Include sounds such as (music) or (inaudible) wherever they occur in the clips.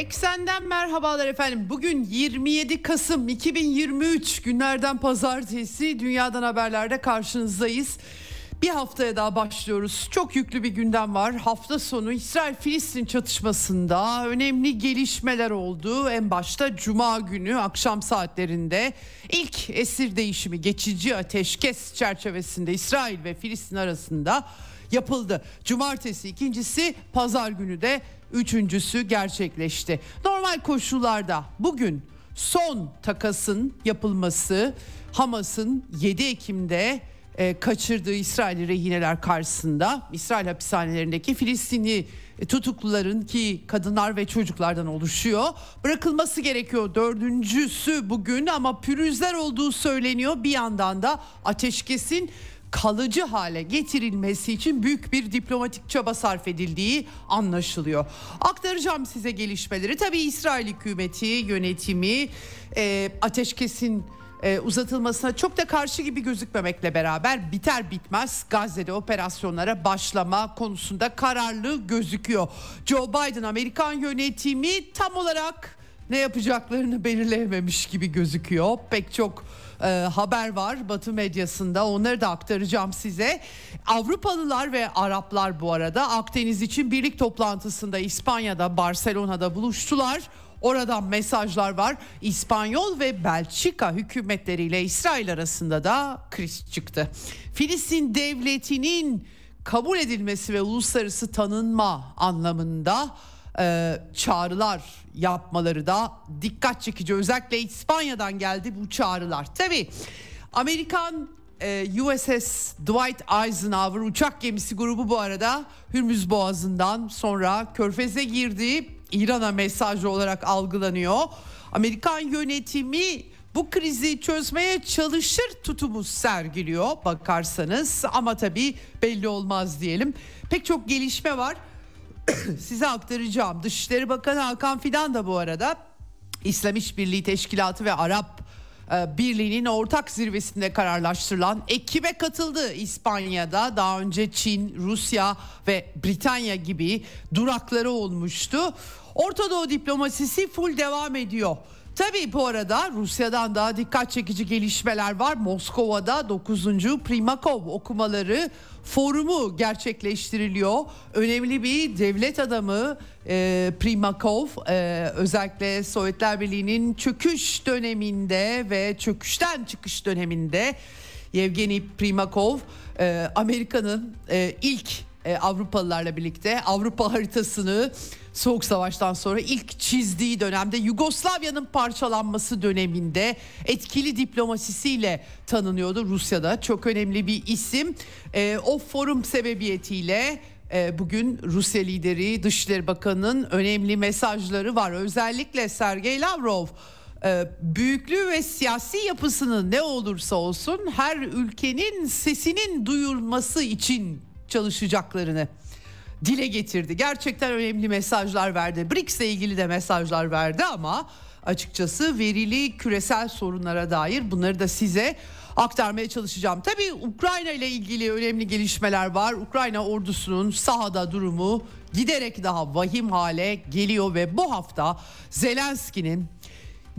Eksenden merhabalar efendim. Bugün 27 Kasım 2023 günlerden pazartesi dünyadan haberlerde karşınızdayız. Bir haftaya daha başlıyoruz. Çok yüklü bir gündem var. Hafta sonu İsrail-Filistin çatışmasında önemli gelişmeler oldu. En başta Cuma günü akşam saatlerinde ilk esir değişimi geçici ateşkes çerçevesinde İsrail ve Filistin arasında yapıldı. Cumartesi ikincisi, pazar günü de üçüncüsü gerçekleşti. Normal koşullarda bugün son takasın yapılması Hamas'ın 7 Ekim'de e, kaçırdığı İsrail rehineler karşısında İsrail hapishanelerindeki Filistinli tutukluların ki kadınlar ve çocuklardan oluşuyor. Bırakılması gerekiyor dördüncüsü bugün ama pürüzler olduğu söyleniyor. Bir yandan da ateşkesin kalıcı hale getirilmesi için büyük bir diplomatik çaba sarf edildiği anlaşılıyor. Aktaracağım size gelişmeleri. Tabii İsrail hükümeti, yönetimi e, ateşkesin e, uzatılmasına çok da karşı gibi gözükmemekle beraber biter bitmez Gazze'de operasyonlara başlama konusunda kararlı gözüküyor. Joe Biden Amerikan yönetimi tam olarak ne yapacaklarını belirleyememiş gibi gözüküyor. Pek çok e, haber var Batı medyasında onları da aktaracağım size. Avrupalılar ve Araplar bu arada Akdeniz için birlik toplantısında İspanya'da Barcelona'da buluştular. Oradan mesajlar var. İspanyol ve Belçika hükümetleriyle İsrail arasında da kriz çıktı. Filistin devletinin kabul edilmesi ve uluslararası tanınma anlamında e, çağrılar yapmaları da dikkat çekici. Özellikle İspanya'dan geldi bu çağrılar. Tabii Amerikan e, USS Dwight Eisenhower uçak gemisi grubu bu arada Hürmüz Boğazı'ndan sonra Körfez'e girdi. İran'a mesaj olarak algılanıyor. Amerikan yönetimi bu krizi çözmeye çalışır tutumu sergiliyor bakarsanız ama tabii belli olmaz diyelim. Pek çok gelişme var. (coughs) Size aktaracağım. Dışişleri Bakanı Hakan Fidan da bu arada İslam İşbirliği Teşkilatı ve Arap e, Birliği'nin ortak zirvesinde kararlaştırılan ekibe katıldı İspanya'da. Daha önce Çin, Rusya ve Britanya gibi durakları olmuştu. Orta Doğu diplomasisi full devam ediyor. Tabii bu arada Rusya'dan daha dikkat çekici gelişmeler var. Moskova'da 9. Primakov okumaları forumu gerçekleştiriliyor. Önemli bir devlet adamı e, Primakov e, özellikle Sovyetler Birliği'nin çöküş döneminde ve çöküşten çıkış döneminde Yevgeni Primakov e, Amerika'nın e, ilk e, Avrupalılarla birlikte Avrupa haritasını Soğuk Savaş'tan sonra ilk çizdiği dönemde Yugoslavya'nın parçalanması döneminde etkili diplomasisiyle tanınıyordu Rusya'da. Çok önemli bir isim. E, o forum sebebiyetiyle e, bugün Rusya lideri Dışişleri Bakanı'nın önemli mesajları var. Özellikle Sergey Lavrov e, büyüklüğü ve siyasi yapısının ne olursa olsun her ülkenin sesinin duyulması için çalışacaklarını dile getirdi. Gerçekten önemli mesajlar verdi. BRICS ilgili de mesajlar verdi ama açıkçası verili küresel sorunlara dair bunları da size aktarmaya çalışacağım. Tabii Ukrayna ile ilgili önemli gelişmeler var. Ukrayna ordusunun sahada durumu giderek daha vahim hale geliyor ve bu hafta Zelenski'nin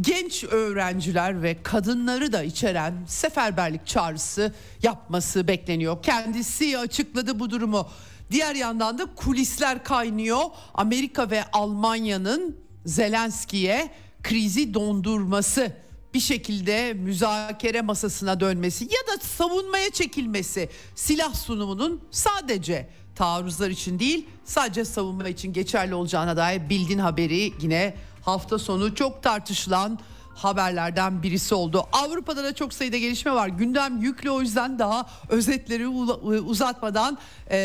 genç öğrenciler ve kadınları da içeren seferberlik çağrısı yapması bekleniyor. Kendisi açıkladı bu durumu. Diğer yandan da kulisler kaynıyor. Amerika ve Almanya'nın Zelenski'ye krizi dondurması bir şekilde müzakere masasına dönmesi ya da savunmaya çekilmesi silah sunumunun sadece taarruzlar için değil sadece savunma için geçerli olacağına dair bildiğin haberi yine hafta sonu çok tartışılan haberlerden birisi oldu. Avrupa'da da çok sayıda gelişme var. Gündem yüklü o yüzden daha özetleri uzatmadan e,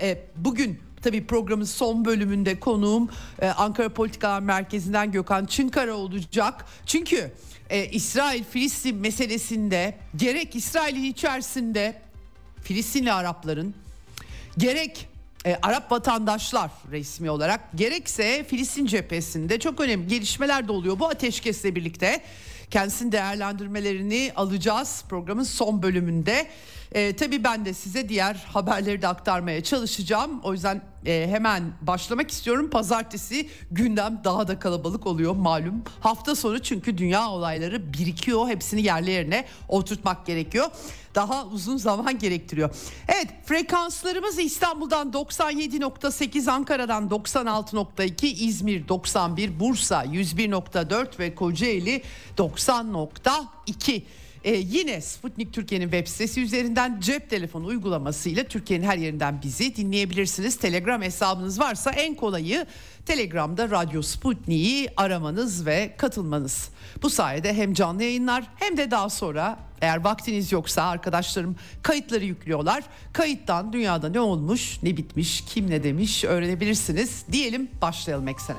e, bugün Tabii programın son bölümünde konuğum e, Ankara Politikalar Merkezi'nden Gökhan Çınkara olacak. Çünkü e, İsrail-Filistin meselesinde gerek İsrail'in içerisinde Filistinli Arapların gerek e, Arap vatandaşlar resmi olarak gerekse Filistin cephesinde çok önemli gelişmeler de oluyor bu ateşkesle birlikte. Kendisinin değerlendirmelerini alacağız programın son bölümünde. E, tabii ben de size diğer haberleri de aktarmaya çalışacağım. O yüzden e, hemen başlamak istiyorum. Pazartesi gündem daha da kalabalık oluyor malum. Hafta sonu çünkü dünya olayları birikiyor. Hepsini yerli yerine oturtmak gerekiyor. Daha uzun zaman gerektiriyor. Evet frekanslarımız İstanbul'dan 97.8, Ankara'dan 96.2, İzmir 91, Bursa 101.4 ve Kocaeli 90.2. Ee, yine Sputnik Türkiye'nin web sitesi üzerinden cep telefonu uygulamasıyla Türkiye'nin her yerinden bizi dinleyebilirsiniz. Telegram hesabınız varsa en kolayı Telegram'da Radyo Sputnik'i aramanız ve katılmanız. Bu sayede hem canlı yayınlar hem de daha sonra eğer vaktiniz yoksa arkadaşlarım kayıtları yüklüyorlar. Kayıttan dünyada ne olmuş, ne bitmiş, kim ne demiş öğrenebilirsiniz. Diyelim başlayalım eksene.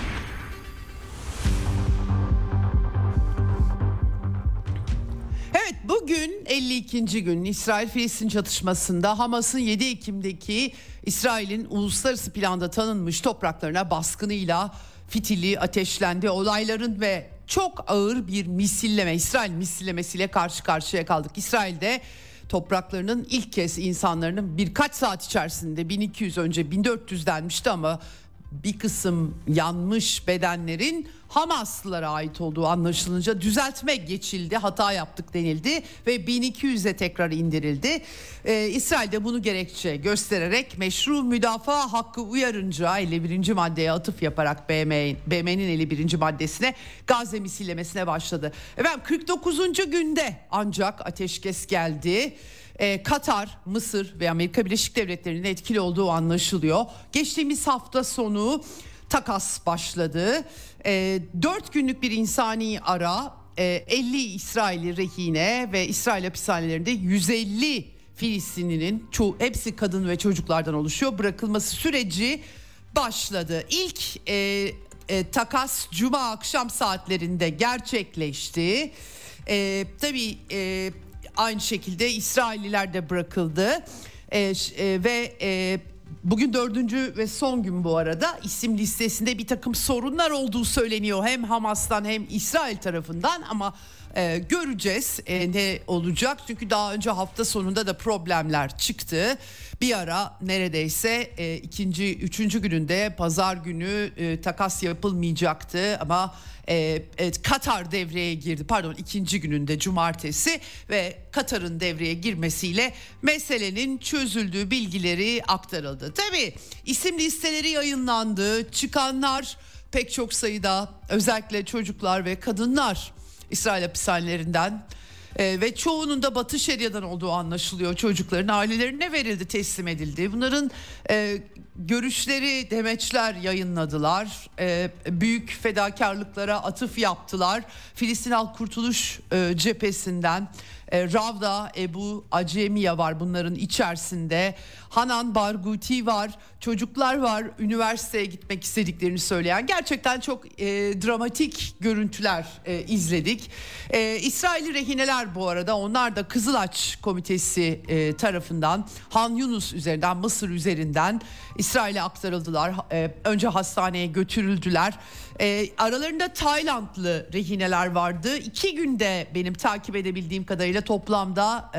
Evet bugün 52. gün İsrail-Filistin çatışmasında Hamas'ın 7 Ekim'deki İsrail'in uluslararası planda tanınmış topraklarına baskınıyla fitili ateşlendi. Olayların ve çok ağır bir misilleme, İsrail misillemesiyle karşı karşıya kaldık. İsrail'de topraklarının ilk kez insanların birkaç saat içerisinde 1200 önce 1400 denmişti ama bir kısım yanmış bedenlerin Hamaslılara ait olduğu anlaşılınca düzeltme geçildi, hata yaptık denildi ve 1200'e tekrar indirildi. Ee, İsrail de bunu gerekçe göstererek meşru müdafaa hakkı uyarınca 51. maddeye atıf yaparak BM, BM'nin 51. maddesine Gazze misillemesine başladı. Efendim 49. günde ancak ateşkes geldi e, Katar, Mısır ve Amerika Birleşik Devletleri'nin etkili olduğu anlaşılıyor. Geçtiğimiz hafta sonu takas başladı. E, 4 günlük bir insani ara, e, 50 İsrail'i rehine ve İsrail hapishanelerinde 150 Filistinlinin çoğu hepsi kadın ve çocuklardan oluşuyor. Bırakılması süreci başladı. İlk e, e, takas cuma akşam saatlerinde gerçekleşti. E, tabii e, aynı şekilde İsrailliler de bırakıldı e, e, ve e, bugün dördüncü ve son gün bu arada. İsim listesinde bir takım sorunlar olduğu söyleniyor. Hem Hamas'tan hem İsrail tarafından ama e, göreceğiz e, ne olacak. Çünkü daha önce hafta sonunda da problemler çıktı. Bir ara neredeyse e, ikinci üçüncü gününde pazar günü e, takas yapılmayacaktı. Ama e, e, Katar devreye girdi. Pardon ikinci gününde cumartesi ve Katar'ın devreye girmesiyle meselenin çözüldüğü bilgileri aktarıldı. Tabi isim listeleri yayınlandı. Çıkanlar pek çok sayıda özellikle çocuklar ve kadınlar İsrail hapishanelerinden e, ve çoğunun da Batı Şeria'dan olduğu anlaşılıyor. Çocukların ailelerine verildi, teslim edildi. Bunların e, görüşleri demeçler yayınladılar. E, büyük fedakarlıklara atıf yaptılar. Filistin Halk Kurtuluş e, cephesinden e, Ravda Ebu Acemiya var bunların içerisinde. Hanan Barguti var. Çocuklar var. Üniversiteye gitmek istediklerini söyleyen. Gerçekten çok e, dramatik görüntüler e, izledik. E, İsrailli rehineler bu arada onlar da Kızılaç Komitesi e, tarafından Han Yunus üzerinden Mısır üzerinden İsrail'e aktarıldılar. E, önce hastaneye götürüldüler. E, aralarında Taylandlı rehineler vardı. İki günde benim takip edebildiğim kadarıyla toplamda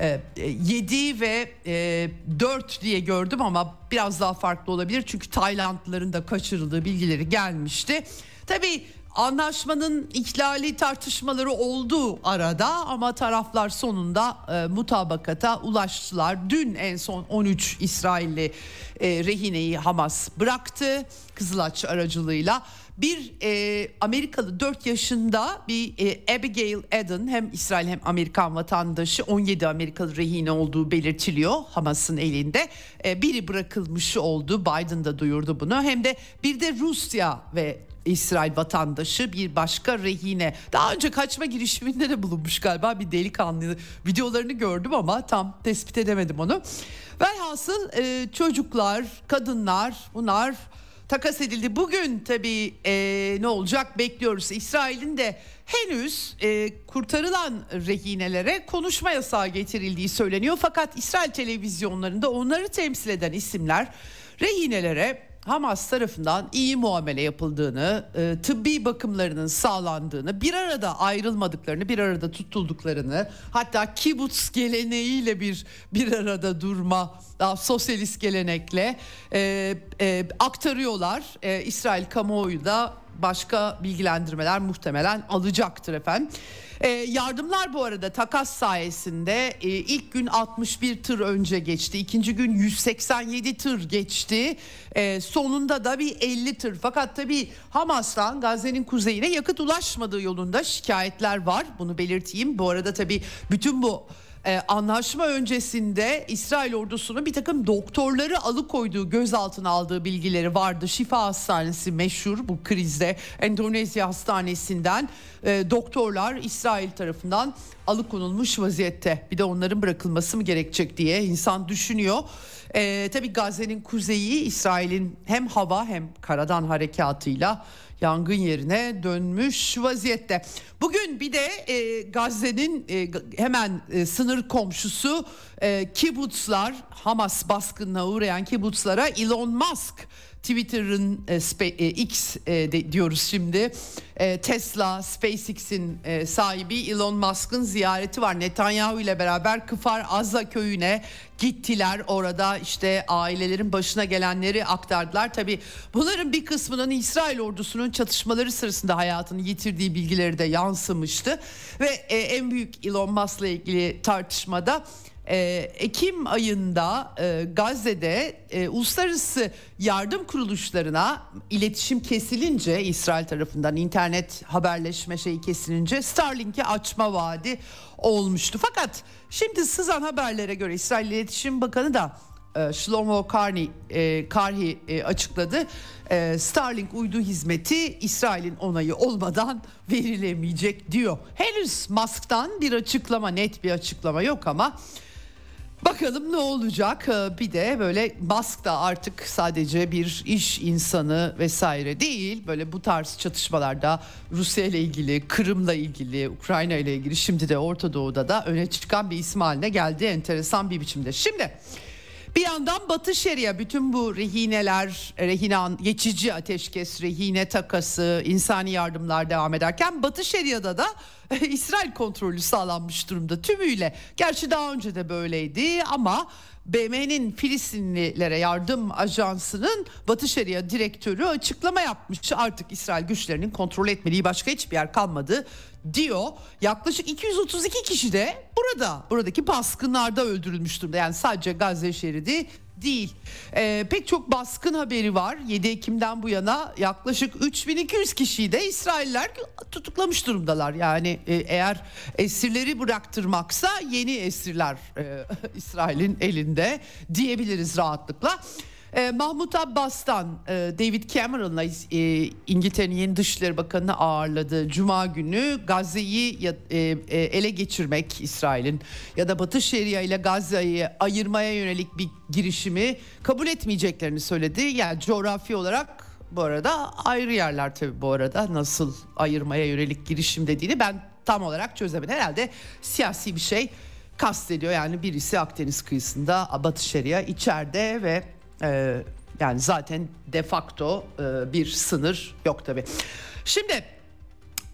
e, e, 7 ve e, 4 diye gördüm ama biraz daha farklı olabilir. Çünkü Taylandlıların da kaçırıldığı bilgileri gelmişti. Tabii Anlaşmanın ihlali tartışmaları oldu arada ama taraflar sonunda e, mutabakata ulaştılar. Dün en son 13 İsrailli e, rehineyi Hamas bıraktı Kızılaç aracılığıyla. Bir e, Amerikalı 4 yaşında bir e, Abigail Eden hem İsrail hem Amerikan vatandaşı 17 Amerikalı rehine olduğu belirtiliyor Hamas'ın elinde. E, biri bırakılmış oldu Biden da duyurdu bunu hem de bir de Rusya ve İsrail vatandaşı bir başka rehine. Daha önce kaçma girişiminde de bulunmuş galiba bir delikanlı. Videolarını gördüm ama tam tespit edemedim onu. Velhasıl e, çocuklar, kadınlar bunlar takas edildi. Bugün tabii e, ne olacak bekliyoruz. İsrail'in de henüz e, kurtarılan rehinelere konuşma yasağı getirildiği söyleniyor. Fakat İsrail televizyonlarında onları temsil eden isimler rehinelere Hamas tarafından iyi muamele yapıldığını, e, tıbbi bakımlarının sağlandığını, bir arada ayrılmadıklarını, bir arada tutulduklarını, hatta kibuts geleneğiyle bir bir arada durma, daha sosyalist gelenekle e, e, aktarıyorlar. E, İsrail kamuoyu da başka bilgilendirmeler muhtemelen alacaktır efendim. E, yardımlar bu arada takas sayesinde e, ilk gün 61 tır önce geçti. ikinci gün 187 tır geçti. E, sonunda da bir 50 tır. Fakat tabii Hamas'tan Gazze'nin kuzeyine yakıt ulaşmadığı yolunda şikayetler var. Bunu belirteyim. Bu arada tabii bütün bu ee, anlaşma öncesinde İsrail ordusunun bir takım doktorları alıkoyduğu gözaltına aldığı bilgileri vardı. Şifa Hastanesi meşhur bu krizde Endonezya Hastanesi'nden e, doktorlar İsrail tarafından alıkonulmuş vaziyette. Bir de onların bırakılması mı gerekecek diye insan düşünüyor. E, tabii Gazze'nin kuzeyi İsrail'in hem hava hem karadan harekatıyla yangın yerine dönmüş vaziyette. Bugün bir de e, Gazze'nin e, hemen e, sınır komşusu e, kibutslar Hamas baskınına uğrayan kibutslara Elon Musk Twitter'ın e, e, X e, de, diyoruz şimdi e, Tesla, SpaceX'in e, sahibi Elon Musk'ın ziyareti var. Netanyahu ile beraber Kıfar Azza köyüne gittiler. Orada işte ailelerin başına gelenleri aktardılar. Tabi bunların bir kısmının İsrail ordusunun çatışmaları sırasında hayatını yitirdiği bilgileri de yansımıştı. Ve e, en büyük Elon Musk'la ilgili tartışmada e, Ekim ayında e, Gazze'de e, uluslararası yardım kuruluşlarına iletişim kesilince İsrail tarafından internet haberleşme şeyi kesilince Starlink'i açma vaadi olmuştu. Fakat şimdi sızan haberlere göre İsrail İletişim Bakanı da e, Shlomo Karni, e, Karhi e, açıkladı. E, Starlink uydu hizmeti İsrail'in onayı olmadan verilemeyecek diyor. Henüz Musk'tan bir açıklama, net bir açıklama yok ama Bakalım ne olacak? Ee, bir de böyle Musk da artık sadece bir iş insanı vesaire değil. Böyle bu tarz çatışmalarda Rusya ile ilgili, Kırım'la ilgili, Ukrayna ile ilgili şimdi de Orta Doğu'da da öne çıkan bir isim haline geldi enteresan bir biçimde. Şimdi bir yandan Batı Şeria bütün bu rehineler, rehine geçici ateşkes, rehine takası, insani yardımlar devam ederken Batı Şeria'da da (laughs) İsrail kontrolü sağlanmış durumda tümüyle. Gerçi daha önce de böyleydi ama BM'nin Filistinlilere yardım ajansının Batı Şeria direktörü açıklama yapmış. Artık İsrail güçlerinin kontrol etmediği başka hiçbir yer kalmadı diyor. Yaklaşık 232 kişi de burada buradaki baskınlarda öldürülmüş durumda. Yani sadece Gazze şeridi değil. Ee, pek çok baskın haberi var. 7 Ekim'den bu yana yaklaşık 3200 kişiyi de İsrailler tutuklamış durumdalar. Yani e, eğer esirleri bıraktırmaksa yeni esirler e, (laughs) İsrail'in elinde diyebiliriz rahatlıkla. E, Mahmut Abbas'tan e, David Cameron'la e, İngiltere'nin yeni Dışişleri Bakanı'nı ağırladı. Cuma günü Gazze'yi e, ele geçirmek İsrail'in ya da Batı Şeria ile Gazze'yi ayırmaya yönelik bir girişimi kabul etmeyeceklerini söyledi. Yani coğrafi olarak bu arada ayrı yerler tabii bu arada nasıl ayırmaya yönelik girişim dediğini ben tam olarak çözemedim. Herhalde siyasi bir şey kastediyor. Yani birisi Akdeniz kıyısında Batı Şeria içeride ve ee, yani zaten de facto e, bir sınır yok tabi. Şimdi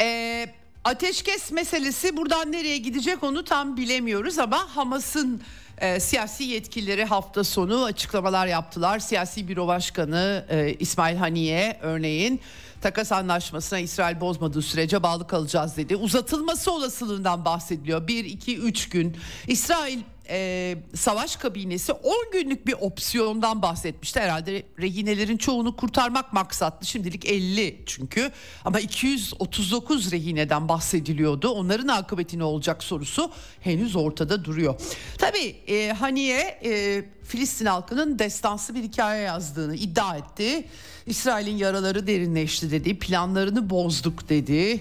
e, ateşkes meselesi buradan nereye gidecek onu tam bilemiyoruz ama Hamas'ın e, siyasi yetkilileri hafta sonu açıklamalar yaptılar. Siyasi büro başkanı İsmail Haniye örneğin takas anlaşmasına İsrail bozmadığı sürece bağlı kalacağız dedi. Uzatılması olasılığından bahsediliyor. 1 2 3 gün. İsrail e, savaş kabinesi 10 günlük bir opsiyondan bahsetmişti. Herhalde rehinelerin çoğunu kurtarmak maksatlı. Şimdilik 50 çünkü ama 239 rehineden bahsediliyordu. Onların akıbeti ne olacak sorusu henüz ortada duruyor. Tabii e, Haniye e, Filistin halkının destansı bir hikaye yazdığını iddia etti. İsrail'in yaraları derinleşti dedi, planlarını bozduk dedi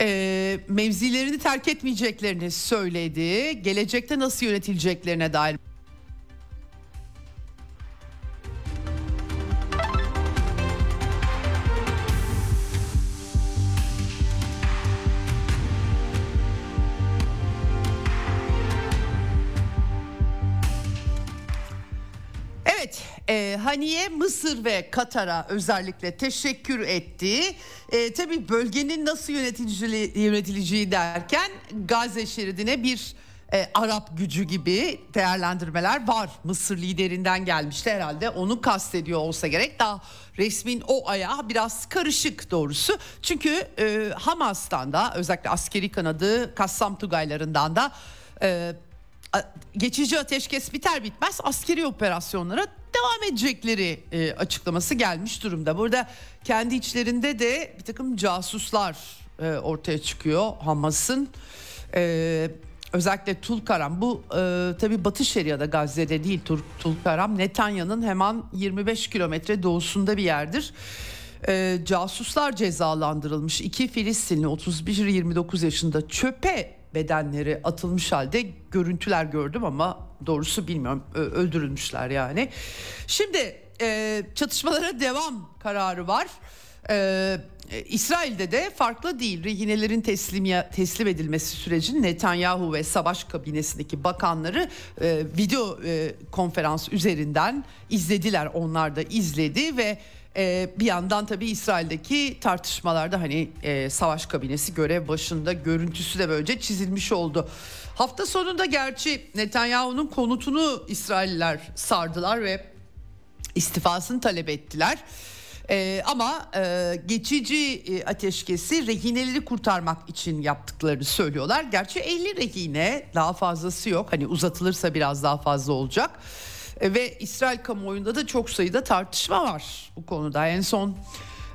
e, mevzilerini terk etmeyeceklerini söyledi. Gelecekte nasıl yönetileceklerine dair e, Haniye Mısır ve Katar'a özellikle teşekkür etti. E, tabii bölgenin nasıl yönetileceği, yönetileceği derken Gazze şeridine bir e, Arap gücü gibi değerlendirmeler var. Mısır liderinden gelmişti herhalde onu kastediyor olsa gerek. Daha resmin o ayağı biraz karışık doğrusu. Çünkü e, Hamas'tan da özellikle askeri kanadı Kassam Tugaylarından da... E, geçici ateşkes biter bitmez askeri operasyonlara devam edecekleri e, açıklaması gelmiş durumda. Burada kendi içlerinde de bir takım casuslar e, ortaya çıkıyor Hamas'ın. E, özellikle Tulkaram bu e, tabi Batı Şeria'da Gazze'de değil Tulkaram Netanya'nın hemen 25 kilometre doğusunda bir yerdir. E, casuslar cezalandırılmış. iki Filistinli 31-29 yaşında çöpe bedenleri atılmış halde görüntüler gördüm ama doğrusu bilmiyorum öldürülmüşler yani. Şimdi e, çatışmalara devam kararı var. Ee, İsrail'de de farklı değil. Rehinelerin teslimiye, teslim edilmesi sürecinin Netanyahu ve savaş kabinesindeki bakanları e, video e, konferans üzerinden izlediler. Onlar da izledi ve ee, bir yandan tabii İsrail'deki tartışmalarda hani e, savaş kabinesi görev başında görüntüsü de böylece çizilmiş oldu. Hafta sonunda gerçi Netanyahu'nun konutunu İsrailler sardılar ve istifasını talep ettiler. Ee, ama e, geçici e, ateşkesi rehineleri kurtarmak için yaptıklarını söylüyorlar. Gerçi 50 rehine daha fazlası yok. Hani uzatılırsa biraz daha fazla olacak. E, ve İsrail kamuoyunda da çok sayıda tartışma var bu konuda. En son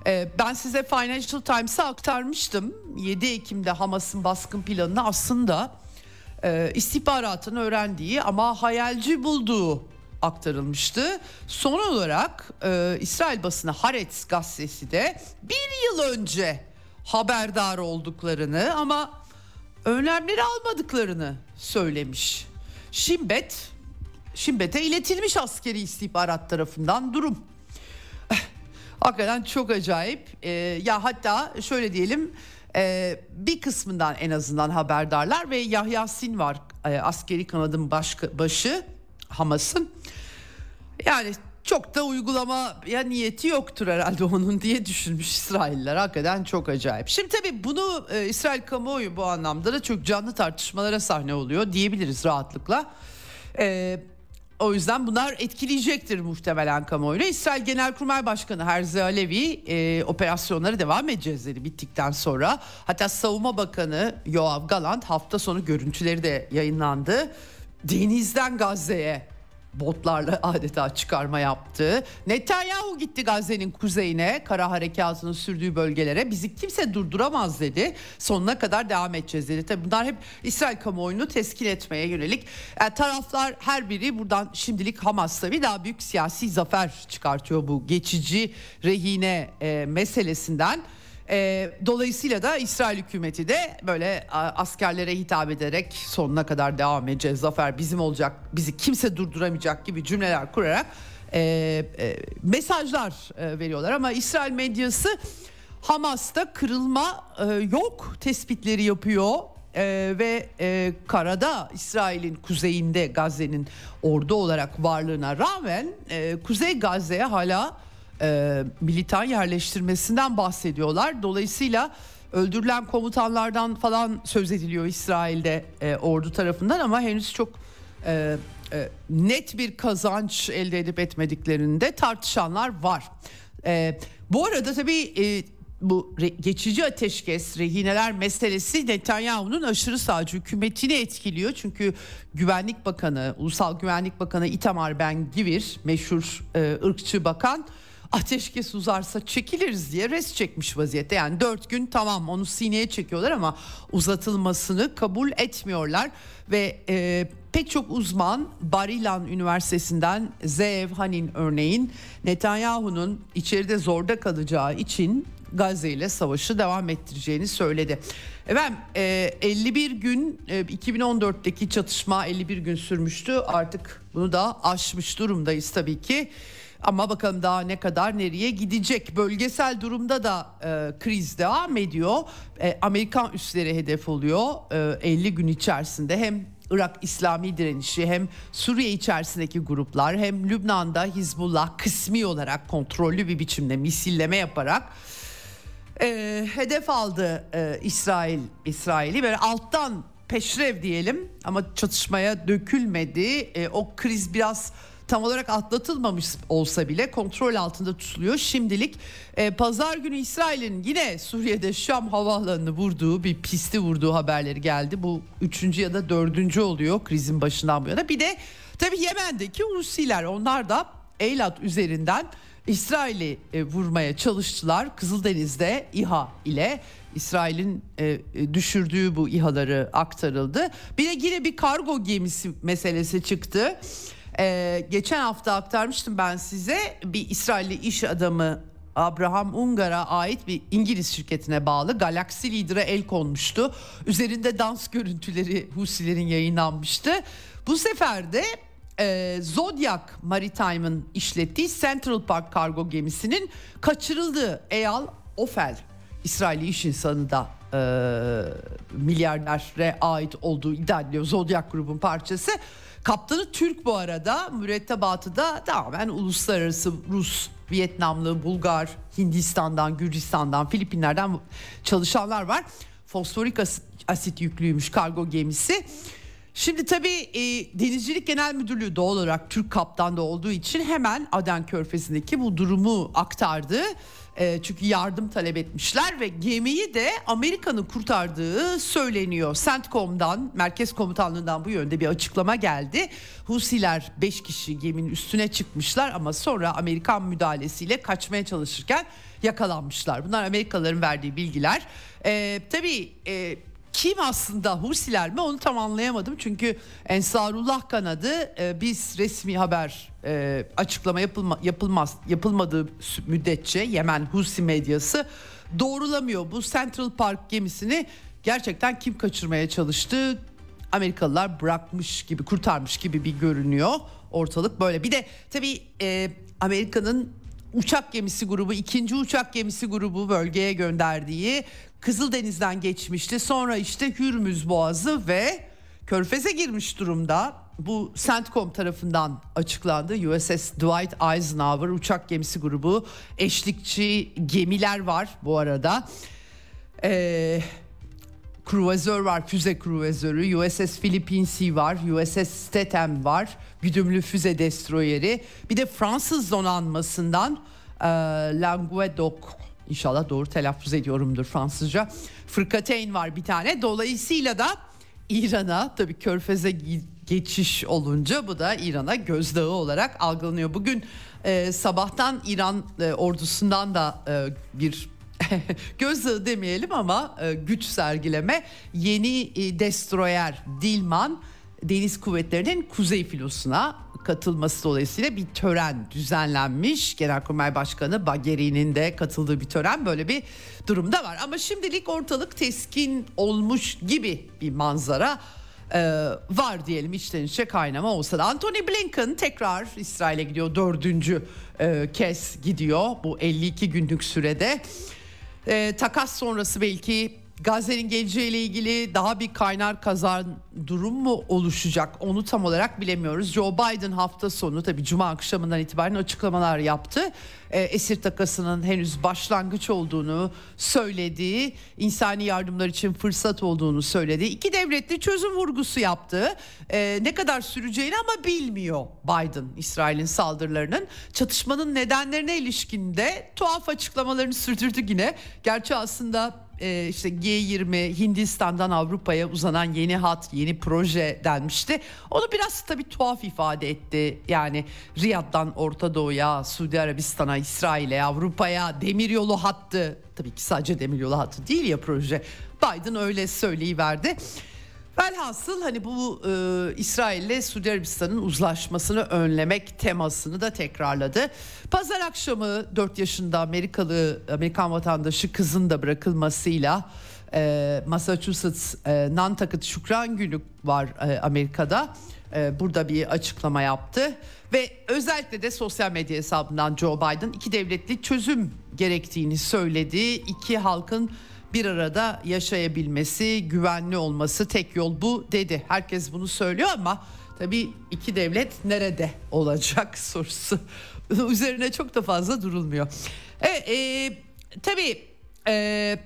e, ben size Financial Times'a aktarmıştım. 7 Ekim'de Hamas'ın baskın planını aslında e, istihbaratın öğrendiği ama hayalci bulduğu aktarılmıştı. Son olarak İsrail basını Haaretz gazetesi de bir yıl önce haberdar olduklarını ama önlemleri almadıklarını söylemiş. Şimbet Şimbet'e iletilmiş askeri istihbarat tarafından durum. (laughs) Hakikaten çok acayip. Ee, ya hatta şöyle diyelim e, bir kısmından en azından haberdarlar ve Yahya Sinvar e, askeri kanadın baş, başı Hamas'ın. Yani çok da uygulama ya niyeti yoktur herhalde (laughs) onun diye düşünmüş İsrailler. Hakikaten çok acayip. Şimdi tabii bunu e, İsrail kamuoyu bu anlamda da çok canlı tartışmalara sahne oluyor diyebiliriz rahatlıkla. E, o yüzden bunlar etkileyecektir muhtemelen kamuoyunu. İsrail Genelkurmay Başkanı Herzi Alevi e, operasyonları devam edeceğiz dedi bittikten sonra. Hatta Savunma Bakanı Yoav Galant hafta sonu görüntüleri de yayınlandı. Denizden Gazze'ye botlarla (laughs) adeta çıkarma yaptı. Netanyahu gitti Gazze'nin kuzeyine, kara harekatının sürdüğü bölgelere. Bizi kimse durduramaz dedi. Sonuna kadar devam edeceğiz dedi. Tabii bunlar hep İsrail kamuoyunu teskin etmeye yönelik. Yani taraflar her biri buradan şimdilik Hamas'ta bir daha büyük siyasi zafer çıkartıyor bu geçici rehine e, meselesinden. E, dolayısıyla da İsrail hükümeti de böyle askerlere hitap ederek sonuna kadar devam edeceğiz. Zafer bizim olacak, bizi kimse durduramayacak gibi cümleler kurarak e, e, mesajlar e, veriyorlar. Ama İsrail medyası Hamas'ta kırılma e, yok tespitleri yapıyor. Ee, ve e, karada İsrail'in kuzeyinde Gazze'nin ordu olarak varlığına rağmen e, Kuzey Gazze'ye hala e, militan yerleştirmesinden bahsediyorlar. Dolayısıyla öldürülen komutanlardan falan söz ediliyor İsrail'de e, ordu tarafından ama henüz çok e, e, net bir kazanç elde edip etmediklerinde tartışanlar var. E, bu arada tabii e, bu re- geçici ateşkes rehineler meselesi Netanyahu'nun aşırı sağcı hükümetini etkiliyor. Çünkü Güvenlik Bakanı, Ulusal Güvenlik Bakanı Itamar Ben Gvir, meşhur e, ırkçı bakan ateşkes uzarsa çekiliriz diye res çekmiş vaziyette. Yani dört gün tamam onu sineye çekiyorlar ama uzatılmasını kabul etmiyorlar. Ve e, pek çok uzman Barilan Üniversitesi'nden Zeev Hanin örneğin Netanyahu'nun içeride zorda kalacağı için Gazze ile savaşı devam ettireceğini söyledi. Efendim 51 gün 2014'teki çatışma 51 gün sürmüştü artık bunu da aşmış durumdayız tabii ki. Ama bakalım daha ne kadar nereye gidecek. Bölgesel durumda da e, kriz devam ediyor. E, Amerikan üsleri hedef oluyor e, 50 gün içerisinde. Hem Irak İslami direnişi hem Suriye içerisindeki gruplar hem Lübnan'da Hizbullah kısmi olarak kontrollü bir biçimde misilleme yaparak e, hedef aldı e, İsrail İsrail'i böyle alttan peşrev diyelim ama çatışmaya dökülmedi. E, o kriz biraz tam olarak atlatılmamış olsa bile kontrol altında tutuluyor. Şimdilik e, pazar günü İsrail'in yine Suriye'de Şam havaalanını vurduğu bir pisti vurduğu haberleri geldi. Bu üçüncü ya da dördüncü oluyor krizin başından bu yana. Bir de tabii Yemen'deki Husiler onlar da Eylat üzerinden İsrail'i e, vurmaya çalıştılar. Kızıldeniz'de İHA ile İsrail'in e, e, düşürdüğü bu İHA'ları aktarıldı. Bir de yine bir kargo gemisi meselesi çıktı. E, geçen hafta aktarmıştım ben size bir İsrailli iş adamı Abraham Ungar'a ait bir İngiliz şirketine bağlı Galaxy Leader'a el konmuştu. Üzerinde dans görüntüleri Husilerin yayınlanmıştı. Bu sefer de e, Zodiac Maritime'ın işlettiği Central Park kargo gemisinin kaçırıldığı Eyal Ofel İsraili iş insanı da e, milyarderlere ait olduğu iddia ediliyor. Zodiac grubun parçası. Kaptanı Türk bu arada mürettebatı da tamamen uluslararası Rus, Vietnamlı, Bulgar, Hindistan'dan, Gürcistan'dan, Filipinler'den çalışanlar var. Fosforik asit, asit yüklüymüş kargo gemisi. Şimdi tabii e, Denizcilik Genel Müdürlüğü doğal olarak Türk kaptanda olduğu için hemen Aden Körfezi'ndeki bu durumu aktardı. E, çünkü yardım talep etmişler ve gemiyi de Amerika'nın kurtardığı söyleniyor. CENTCOM'dan, Merkez Komutanlığı'ndan bu yönde bir açıklama geldi. Husiler 5 kişi geminin üstüne çıkmışlar ama sonra Amerikan müdahalesiyle kaçmaya çalışırken yakalanmışlar. Bunlar Amerikalıların verdiği bilgiler. E, tabii... E, kim aslında Husiler mi onu tam anlayamadım. Çünkü Ensarullah kanadı e, biz resmi haber e, açıklama yapılma, yapılmaz yapılmadığı müddetçe Yemen Husi medyası doğrulamıyor. Bu Central Park gemisini gerçekten kim kaçırmaya çalıştı? Amerikalılar bırakmış gibi kurtarmış gibi bir görünüyor ortalık böyle. Bir de tabii e, Amerika'nın uçak gemisi grubu ikinci uçak gemisi grubu bölgeye gönderdiği Kızıldeniz'den geçmişti. Sonra işte Hürmüz Boğazı ve Körfez'e girmiş durumda. Bu CENTCOM tarafından açıklandı. USS Dwight Eisenhower uçak gemisi grubu eşlikçi gemiler var bu arada. Ee, kruvazör var, füze kruvazörü. USS Philippine var, USS Statham var, güdümlü füze destroyeri. Bir de Fransız donanmasından e, Languedoc İnşallah doğru telaffuz ediyorumdur Fransızca. Fırkateyn var bir tane. Dolayısıyla da İran'a tabii körfeze geçiş olunca bu da İran'a gözdağı olarak algılanıyor. Bugün e, sabahtan İran e, ordusundan da e, bir (laughs) gözdağı demeyelim ama e, güç sergileme yeni e, destroyer Dilman deniz kuvvetlerinin kuzey filosuna katılması dolayısıyla bir tören düzenlenmiş. Genelkurmay Başkanı Bagheri'nin de katıldığı bir tören böyle bir durumda var. Ama şimdilik ortalık teskin olmuş gibi bir manzara e, var diyelim içten içe kaynama olsa da. Anthony Blinken tekrar İsrail'e gidiyor dördüncü e, kez gidiyor bu 52 günlük sürede. E, takas sonrası belki Gazze'nin geleceğiyle ilgili daha bir kaynar kazan durum mu oluşacak onu tam olarak bilemiyoruz. Joe Biden hafta sonu tabi cuma akşamından itibaren açıklamalar yaptı. E, esir takasının henüz başlangıç olduğunu söylediği, insani yardımlar için fırsat olduğunu söyledi. İki devletli çözüm vurgusu yaptı. E, ne kadar süreceğini ama bilmiyor Biden İsrail'in saldırılarının. Çatışmanın nedenlerine ilişkinde tuhaf açıklamalarını sürdürdü yine. Gerçi aslında e, işte G20 Hindistan'dan Avrupa'ya uzanan yeni hat, yeni proje denmişti. Onu biraz tabii tuhaf ifade etti. Yani Riyad'dan Orta Doğu'ya, Suudi Arabistan'a, İsrail'e, Avrupa'ya demiryolu hattı. Tabii ki sadece demiryolu hattı değil ya proje. Biden öyle söyleyiverdi. Velhasıl hani bu e, İsrail ile Suudi Arabistan'ın uzlaşmasını önlemek temasını da tekrarladı. Pazar akşamı 4 yaşında Amerikalı Amerikan vatandaşı kızın da bırakılmasıyla e, Massachusetts e, Nantucket Şükran Günü var e, Amerika'da. E, burada bir açıklama yaptı ve özellikle de sosyal medya hesabından Joe Biden iki devletli çözüm gerektiğini söyledi. İki halkın bir arada yaşayabilmesi, güvenli olması tek yol bu dedi. Herkes bunu söylüyor ama tabii iki devlet nerede olacak (laughs) sorusu (laughs) üzerine çok da fazla durulmuyor. Evet, e, tabii e,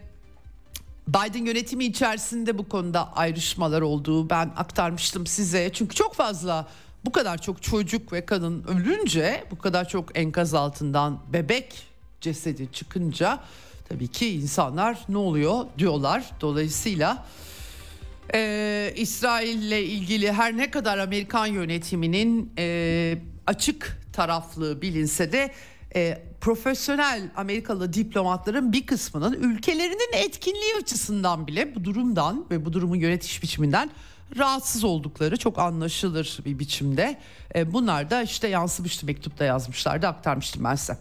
Biden yönetimi içerisinde bu konuda ayrışmalar olduğu ben aktarmıştım size. Çünkü çok fazla bu kadar çok çocuk ve kadın ölünce, bu kadar çok enkaz altından bebek cesedi çıkınca tabii ki insanlar ne oluyor diyorlar. Dolayısıyla e, İsrail ile ilgili her ne kadar Amerikan yönetiminin e, açık taraflı bilinse de e, profesyonel Amerikalı diplomatların bir kısmının ülkelerinin etkinliği açısından bile bu durumdan ve bu durumun yönetiş biçiminden rahatsız oldukları çok anlaşılır bir biçimde. E, bunlar da işte yansımıştı mektupta yazmışlardı aktarmıştım ben size.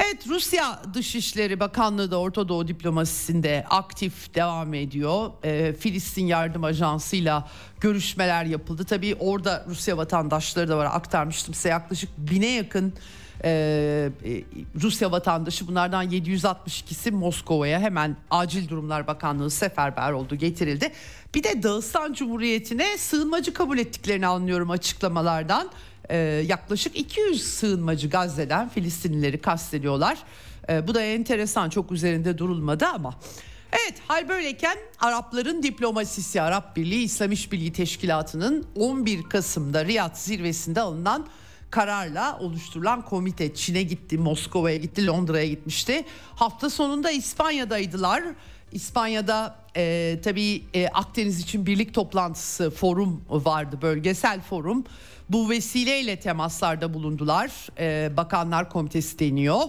Evet Rusya Dışişleri Bakanlığı da Orta Doğu diplomasisinde aktif devam ediyor. E, Filistin Yardım Ajansı'yla görüşmeler yapıldı. Tabii orada Rusya vatandaşları da var aktarmıştım size yaklaşık bine yakın e, e Rusya vatandaşı bunlardan 762'si Moskova'ya hemen Acil Durumlar Bakanlığı seferber oldu getirildi. Bir de Dağıstan Cumhuriyeti'ne sığınmacı kabul ettiklerini anlıyorum açıklamalardan e, yaklaşık 200 sığınmacı Gazze'den Filistinlileri kastediyorlar. E, bu da enteresan çok üzerinde durulmadı ama. Evet hal böyleyken Arapların diplomasisi Arap Birliği İslam İşbirliği Teşkilatı'nın 11 Kasım'da Riyad zirvesinde alınan kararla oluşturulan komite Çin'e gitti, Moskova'ya gitti, Londra'ya gitmişti. Hafta sonunda İspanya'daydılar. İspanya'da e, tabii e, Akdeniz için birlik toplantısı forum vardı, bölgesel forum. Bu vesileyle temaslarda bulundular. Ee, Bakanlar Komitesi deniyor.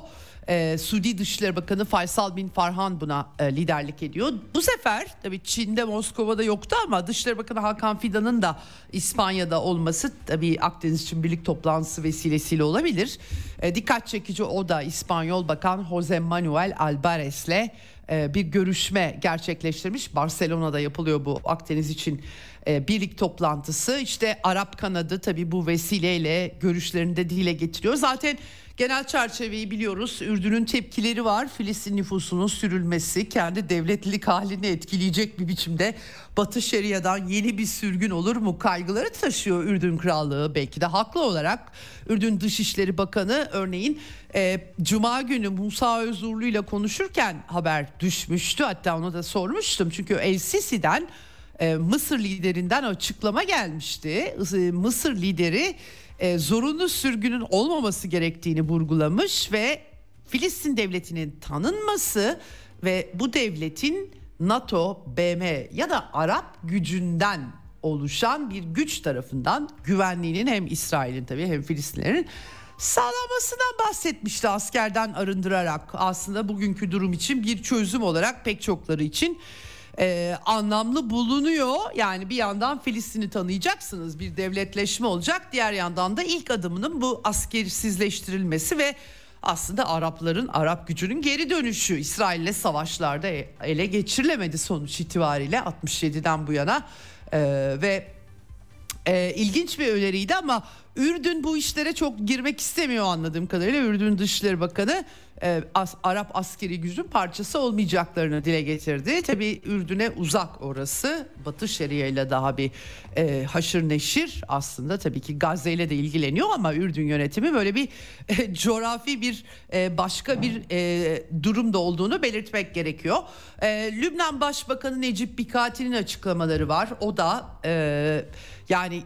Ee, Suudi Dışişleri Bakanı Faysal bin Farhan buna e, liderlik ediyor. Bu sefer tabii Çin'de Moskova'da yoktu ama Dışişleri Bakanı Hakan Fidan'ın da İspanya'da olması tabii Akdeniz için birlik toplantısı vesilesiyle olabilir. E, dikkat çekici o da İspanyol Bakan Jose Manuel Alvarez'le e, bir görüşme gerçekleştirmiş. Barcelona'da yapılıyor bu Akdeniz için e, birlik toplantısı. İşte Arap kanadı tabii bu vesileyle görüşlerini de dile getiriyor. Zaten genel çerçeveyi biliyoruz. Ürdün'ün tepkileri var. Filistin nüfusunun sürülmesi kendi devletlilik halini etkileyecek bir biçimde Batı Şeria'dan yeni bir sürgün olur mu kaygıları taşıyor Ürdün Krallığı belki de haklı olarak. Ürdün Dışişleri Bakanı örneğin e, Cuma günü Musa Özurlu ile konuşurken haber düşmüştü. Hatta onu da sormuştum çünkü El Sisi'den e, Mısır liderinden açıklama gelmişti. E, Mısır lideri e, zorunlu sürgünün olmaması gerektiğini vurgulamış ve Filistin devletinin tanınması ve bu devletin NATO, BM ya da Arap gücünden oluşan bir güç tarafından güvenliğinin hem İsrail'in tabii hem Filistinlerin sağlanmasından bahsetmişti askerden arındırarak aslında bugünkü durum için bir çözüm olarak pek çokları için e, anlamlı bulunuyor. Yani bir yandan Filistin'i tanıyacaksınız bir devletleşme olacak. Diğer yandan da ilk adımının bu askersizleştirilmesi ve aslında Arapların Arap gücünün geri dönüşü İsrail'le savaşlarda ele geçirilemedi sonuç itibariyle 67'den bu yana ee, ve e, ilginç bir öneriydi ama Ürdün bu işlere çok girmek istemiyor anladığım kadarıyla. Ürdün Dışişleri Bakanı e, as, Arap askeri gücün parçası olmayacaklarını dile getirdi. Tabi Ürdün'e uzak orası. Batı Şeria ile daha bir e, haşır neşir aslında tabii ki Gazze ile de ilgileniyor ama Ürdün yönetimi böyle bir e, coğrafi bir e, başka bir e, durumda olduğunu belirtmek gerekiyor. E, Lübnan Başbakanı Necip Bikati'nin açıklamaları var. O da e, yani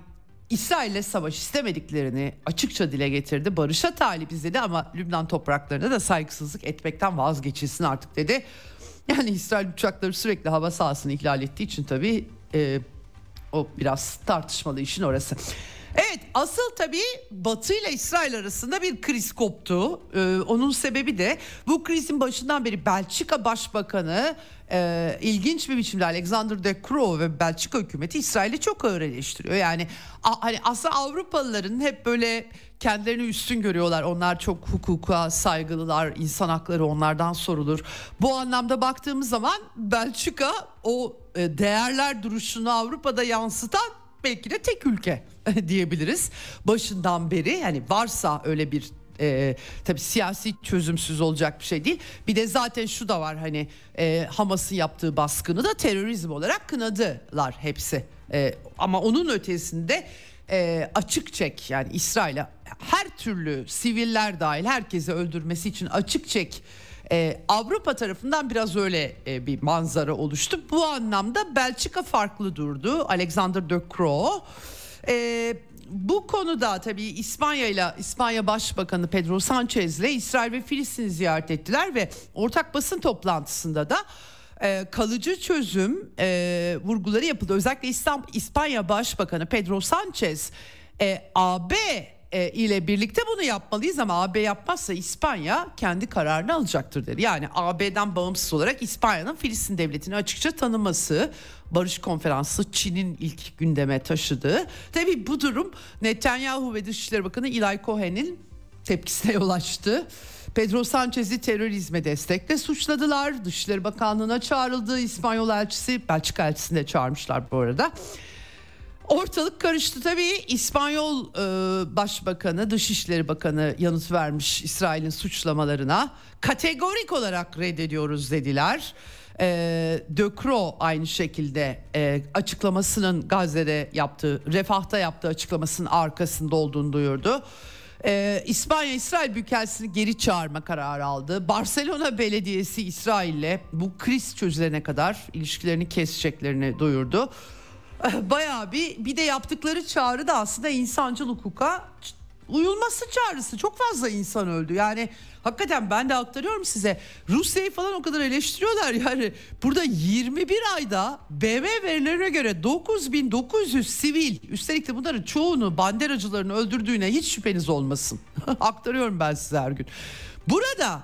İsrail'le savaş istemediklerini açıkça dile getirdi. Barışa talibiz dedi ama Lübnan topraklarında da saygısızlık etmekten vazgeçilsin artık dedi. Yani İsrail uçakları sürekli hava sahasını ihlal ettiği için tabii e, o biraz tartışmalı işin orası. Evet asıl tabii Batı ile İsrail arasında bir kriz koptu. Ee, onun sebebi de bu krizin başından beri Belçika Başbakanı e, ilginç bir biçimde Alexander De Croo ve Belçika hükümeti İsrail'i çok ağır eleştiriyor. Yani a, hani aslında Avrupalıların hep böyle kendilerini üstün görüyorlar. Onlar çok hukuka saygılılar, insan hakları onlardan sorulur. Bu anlamda baktığımız zaman Belçika o e, değerler duruşunu Avrupa'da yansıtan belki de tek ülke (laughs) diyebiliriz. Başından beri yani varsa öyle bir e, tabii siyasi çözümsüz olacak bir şey değil. Bir de zaten şu da var hani e, Hamas'ın yaptığı baskını da terörizm olarak kınadılar hepsi. E, ama onun ötesinde e, açık çek yani İsrail'e her türlü siviller dahil herkesi öldürmesi için açık çek ee, Avrupa tarafından biraz öyle e, bir manzara oluştu. Bu anlamda Belçika farklı durdu. Alexander de Croo. Ee, bu konuda tabii İspanya ile İspanya Başbakanı Pedro Sanchez ile İsrail ve Filistin'i ziyaret ettiler ve ortak basın toplantısında da e, kalıcı çözüm e, vurguları yapıldı. Özellikle İslam, İspanya Başbakanı Pedro Sanchez e, AB e, ile birlikte bunu yapmalıyız ama AB yapmazsa İspanya kendi kararını alacaktır dedi. Yani AB'den bağımsız olarak İspanya'nın Filistin devletini açıkça tanıması, barış konferansı Çin'in ilk gündeme taşıdığı. Tabii bu durum Netanyahu ve Dışişleri Bakanı Eli Cohen'in tepkisine yol açtı. Pedro Sanchez'i terörizme destekle suçladılar. Dışişleri Bakanlığı'na çağrıldı. İspanyol elçisi, Belçika elçisini de çağırmışlar bu arada. Ortalık karıştı tabii. İspanyol e, Başbakanı, Dışişleri Bakanı yanıt vermiş İsrail'in suçlamalarına. Kategorik olarak reddediyoruz dediler. E, De Croo aynı şekilde e, açıklamasının Gazze'de yaptığı, Refah'ta yaptığı açıklamasının arkasında olduğunu duyurdu. Ee, İspanya İsrail Büyükelçisi'ni geri çağırma kararı aldı. Barcelona Belediyesi İsrail'le bu kriz çözülene kadar ilişkilerini keseceklerini duyurdu. Bayağı bir bir de yaptıkları çağrı da aslında insancıl hukuka uyulması çağrısı. Çok fazla insan öldü. Yani hakikaten ben de aktarıyorum size. Rusya'yı falan o kadar eleştiriyorlar. (laughs) Yani burada 21 ayda BM verilerine göre 9900 sivil üstelik de bunların çoğunu banderacıların öldürdüğüne hiç şüpheniz olmasın. (laughs) aktarıyorum ben size her gün. Burada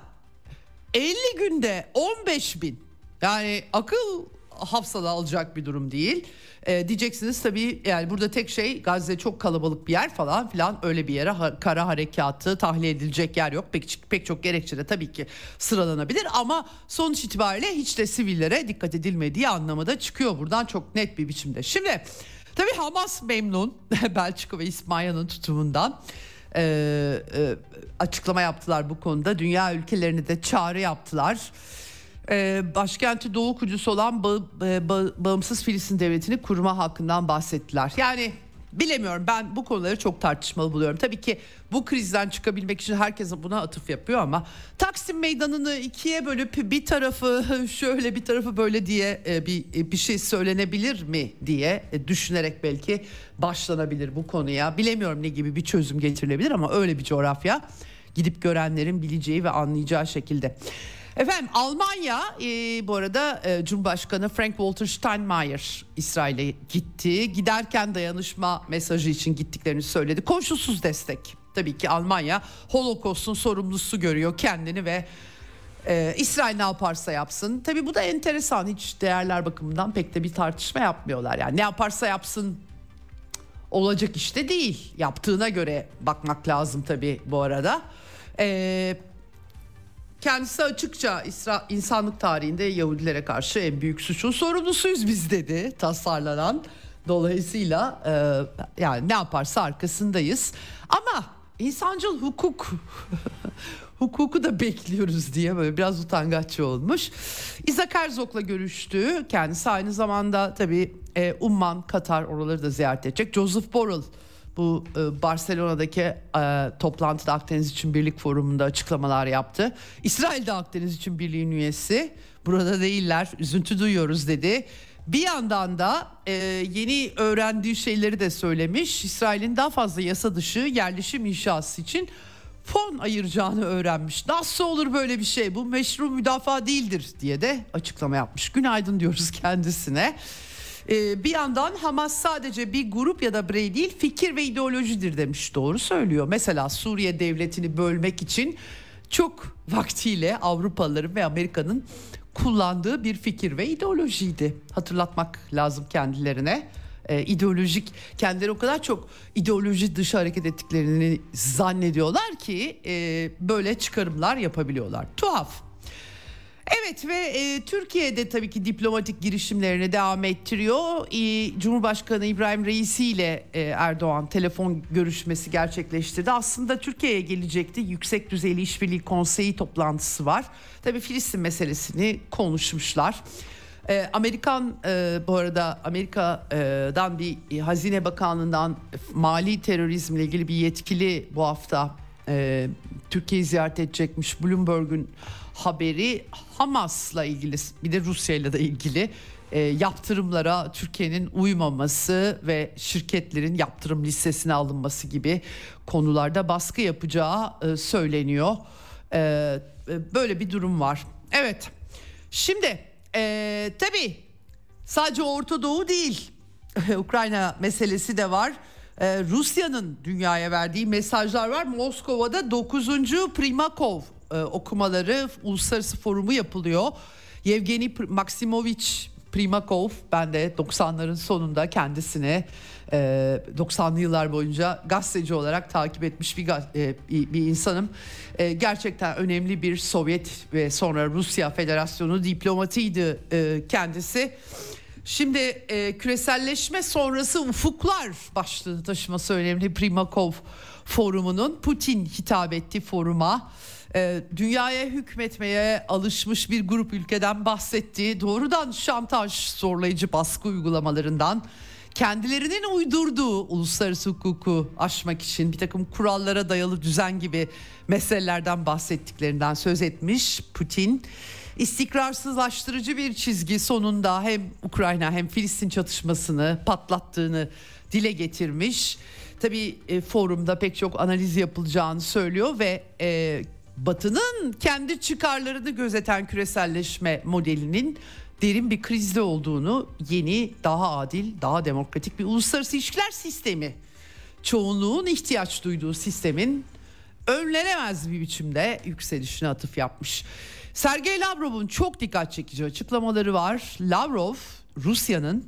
50 günde 15 bin yani akıl hafsala alacak bir durum değil. E, diyeceksiniz tabii yani burada tek şey Gazze çok kalabalık bir yer falan filan öyle bir yere ha, kara harekatı tahliye edilecek yer yok. Pek, pek çok gerekçe de tabii ki sıralanabilir ama sonuç itibariyle hiç de sivillere dikkat edilmediği anlamı çıkıyor buradan çok net bir biçimde. Şimdi tabii Hamas memnun (laughs) Belçika ve İspanya'nın tutumundan. Ee, e, açıklama yaptılar bu konuda. Dünya ülkelerini de çağrı yaptılar e, başkenti Doğu Kudüs olan ba, e, ba, bağımsız Filistin devletini kurma hakkından bahsettiler. Yani bilemiyorum ben bu konuları çok tartışmalı buluyorum. Tabii ki bu krizden çıkabilmek için herkes buna atıf yapıyor ama Taksim Meydanı'nı ikiye bölüp bir tarafı (laughs) şöyle bir tarafı böyle diye e, bir bir şey söylenebilir mi diye düşünerek belki başlanabilir bu konuya. Bilemiyorum ne gibi bir çözüm getirilebilir ama öyle bir coğrafya gidip görenlerin bileceği ve anlayacağı şekilde. Efendim Almanya e, bu arada e, Cumhurbaşkanı Frank Walter Steinmeier İsrail'e gitti. Giderken dayanışma mesajı için gittiklerini söyledi. Koşulsuz destek. Tabii ki Almanya Holocaust'un sorumlusu görüyor kendini ve e, İsrail ne yaparsa yapsın. Tabii bu da enteresan. Hiç değerler bakımından pek de bir tartışma yapmıyorlar. Yani ne yaparsa yapsın olacak işte değil. Yaptığına göre bakmak lazım tabii bu arada. Eee Kendisi açıkça İsra insanlık tarihinde Yahudilere karşı en büyük suçun sorumlusuyuz biz dedi tasarlanan. Dolayısıyla e, yani ne yaparsa arkasındayız. Ama insancıl hukuk (laughs) hukuku da bekliyoruz diye böyle biraz utangaççı olmuş. İzak Herzog'la görüştü. Kendisi aynı zamanda tabii e, Umman, Katar oraları da ziyaret edecek. Joseph Borrell bu e, Barcelona'daki e, toplantıda Akdeniz için Birlik Forumu'nda açıklamalar yaptı. İsrail de Akdeniz için Birliğin üyesi. Burada değiller. Üzüntü duyuyoruz dedi. Bir yandan da e, yeni öğrendiği şeyleri de söylemiş. İsrail'in daha fazla yasa dışı yerleşim inşası için fon ayıracağını öğrenmiş. Nasıl olur böyle bir şey? Bu meşru müdafaa değildir diye de açıklama yapmış. Günaydın diyoruz (laughs) kendisine. Ee, bir yandan Hamas sadece bir grup ya da birey değil fikir ve ideolojidir demiş. Doğru söylüyor. Mesela Suriye devletini bölmek için çok vaktiyle Avrupalıların ve Amerika'nın kullandığı bir fikir ve ideolojiydi. Hatırlatmak lazım kendilerine. Ee, ideolojik kendileri o kadar çok ideoloji dışı hareket ettiklerini zannediyorlar ki e, böyle çıkarımlar yapabiliyorlar. Tuhaf. Evet ve e, Türkiye'de tabii ki diplomatik girişimlerini devam ettiriyor. E, Cumhurbaşkanı İbrahim Reisi ile e, Erdoğan telefon görüşmesi gerçekleştirdi. Aslında Türkiye'ye gelecekti. Yüksek düzeyli işbirliği konseyi toplantısı var. Tabii Filistin meselesini konuşmuşlar. E, Amerikan e, bu arada Amerika'dan bir Hazine Bakanlığı'ndan mali terörizmle ilgili bir yetkili bu hafta e, Türkiye'yi ziyaret edecekmiş. Bloomberg'un haberi Hamas'la ilgili bir de Rusya'yla da ilgili e, yaptırımlara Türkiye'nin uymaması ve şirketlerin yaptırım listesine alınması gibi konularda baskı yapacağı e, söyleniyor. E, e böyle bir durum var. Evet. Şimdi e, tabii sadece Orta Doğu değil. (laughs) Ukrayna meselesi de var. Ee, Rusya'nın dünyaya verdiği mesajlar var. Moskova'da 9. Primakov e, okumaları uluslararası forumu yapılıyor. Yevgeni Maksimovich Primakov ben de 90'ların sonunda kendisini e, 90'lı yıllar boyunca gazeteci olarak takip etmiş bir, e, bir, insanım. E, gerçekten önemli bir Sovyet ve sonra Rusya Federasyonu diplomatıydı e, kendisi. Şimdi e, küreselleşme sonrası ufuklar başlığını taşıması önemli Primakov forumunun Putin hitap etti foruma. E, dünyaya hükmetmeye alışmış bir grup ülkeden bahsetti. Doğrudan şantaj, zorlayıcı baskı uygulamalarından kendilerinin uydurduğu uluslararası hukuku aşmak için bir takım kurallara dayalı düzen gibi meselelerden bahsettiklerinden söz etmiş Putin istikrarsızlaştırıcı bir çizgi sonunda hem Ukrayna hem Filistin çatışmasını patlattığını dile getirmiş. Tabii e, forumda pek çok analiz yapılacağını söylüyor ve e, Batı'nın kendi çıkarlarını gözeten küreselleşme modelinin derin bir krizde olduğunu, yeni, daha adil, daha demokratik bir uluslararası ilişkiler sistemi, çoğunluğun ihtiyaç duyduğu sistemin önlenemez bir biçimde yükselişine atıf yapmış. Sergey Lavrov'un çok dikkat çekici açıklamaları var. Lavrov Rusya'nın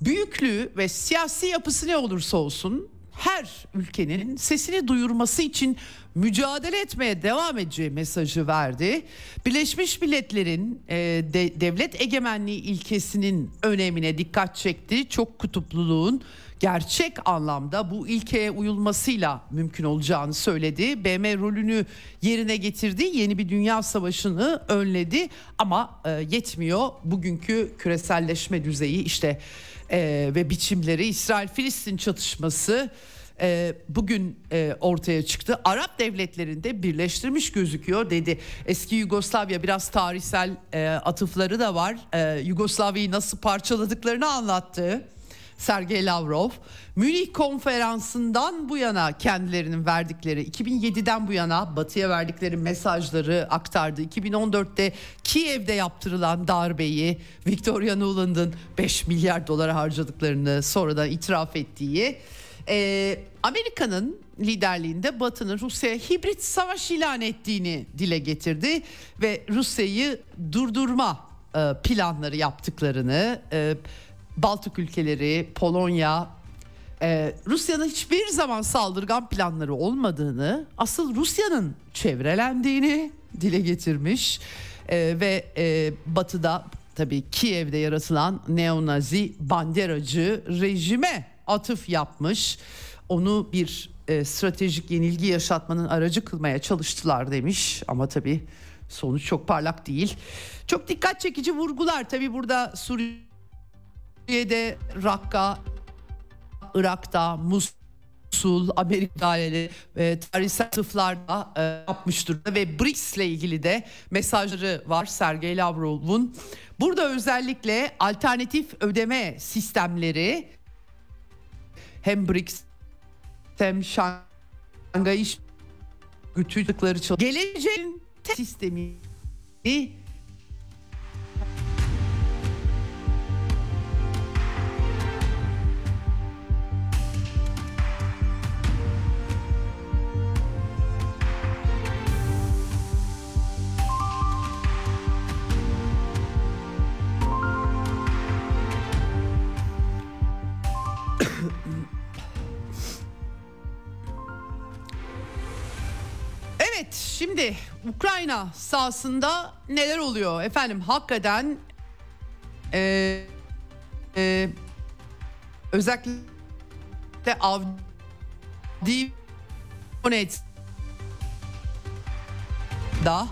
büyüklüğü ve siyasi yapısı ne olursa olsun her ülkenin sesini duyurması için mücadele etmeye devam edeceği mesajı verdi. Birleşmiş Milletler'in e, de, devlet egemenliği ilkesinin önemine dikkat çekti. Çok kutupluluğun gerçek anlamda bu ilkeye uyulmasıyla mümkün olacağını söyledi. BM rolünü yerine getirdi. Yeni bir dünya savaşını önledi ama e, yetmiyor. Bugünkü küreselleşme düzeyi işte e, ve biçimleri İsrail-Filistin çatışması e, bugün e, ortaya çıktı. Arap devletlerinde birleştirmiş gözüküyor dedi. Eski Yugoslavya biraz tarihsel e, atıfları da var. E, Yugoslavya'yı nasıl parçaladıklarını anlattı. Sergey Lavrov Münih konferansından bu yana kendilerinin verdikleri 2007'den bu yana batıya verdikleri mesajları aktardı. 2014'te Kiev'de yaptırılan darbeyi Victoria Nuland'ın 5 milyar dolara harcadıklarını sonradan itiraf ettiği e, Amerika'nın liderliğinde Batı'nın Rusya'ya hibrit savaş ilan ettiğini dile getirdi ve Rusya'yı durdurma e, planları yaptıklarını e, Baltık ülkeleri, Polonya, e, Rusya'nın hiçbir zaman saldırgan planları olmadığını, asıl Rusya'nın çevrelendiğini dile getirmiş e, ve e, Batı'da tabii Kiev'de yaratılan neonazi banderacı rejime atıf yapmış. Onu bir e, stratejik yenilgi yaşatmanın aracı kılmaya çalıştılar demiş ama tabii sonuç çok parlak değil. Çok dikkat çekici vurgular tabii burada Suriye'de Rakka, Irak'ta Musul, Amerika daireleri e, tarihsel atıflarda e, yapmış durumda ve BRICS ile ilgili de mesajları var Sergey Lavrov'un. Burada özellikle alternatif ödeme sistemleri hem BRICS hem Şangay İş Gütücükleri geleceğin sistemi şimdi Ukrayna sahasında neler oluyor efendim hakikaten e, e, özellikle Avdiivonets da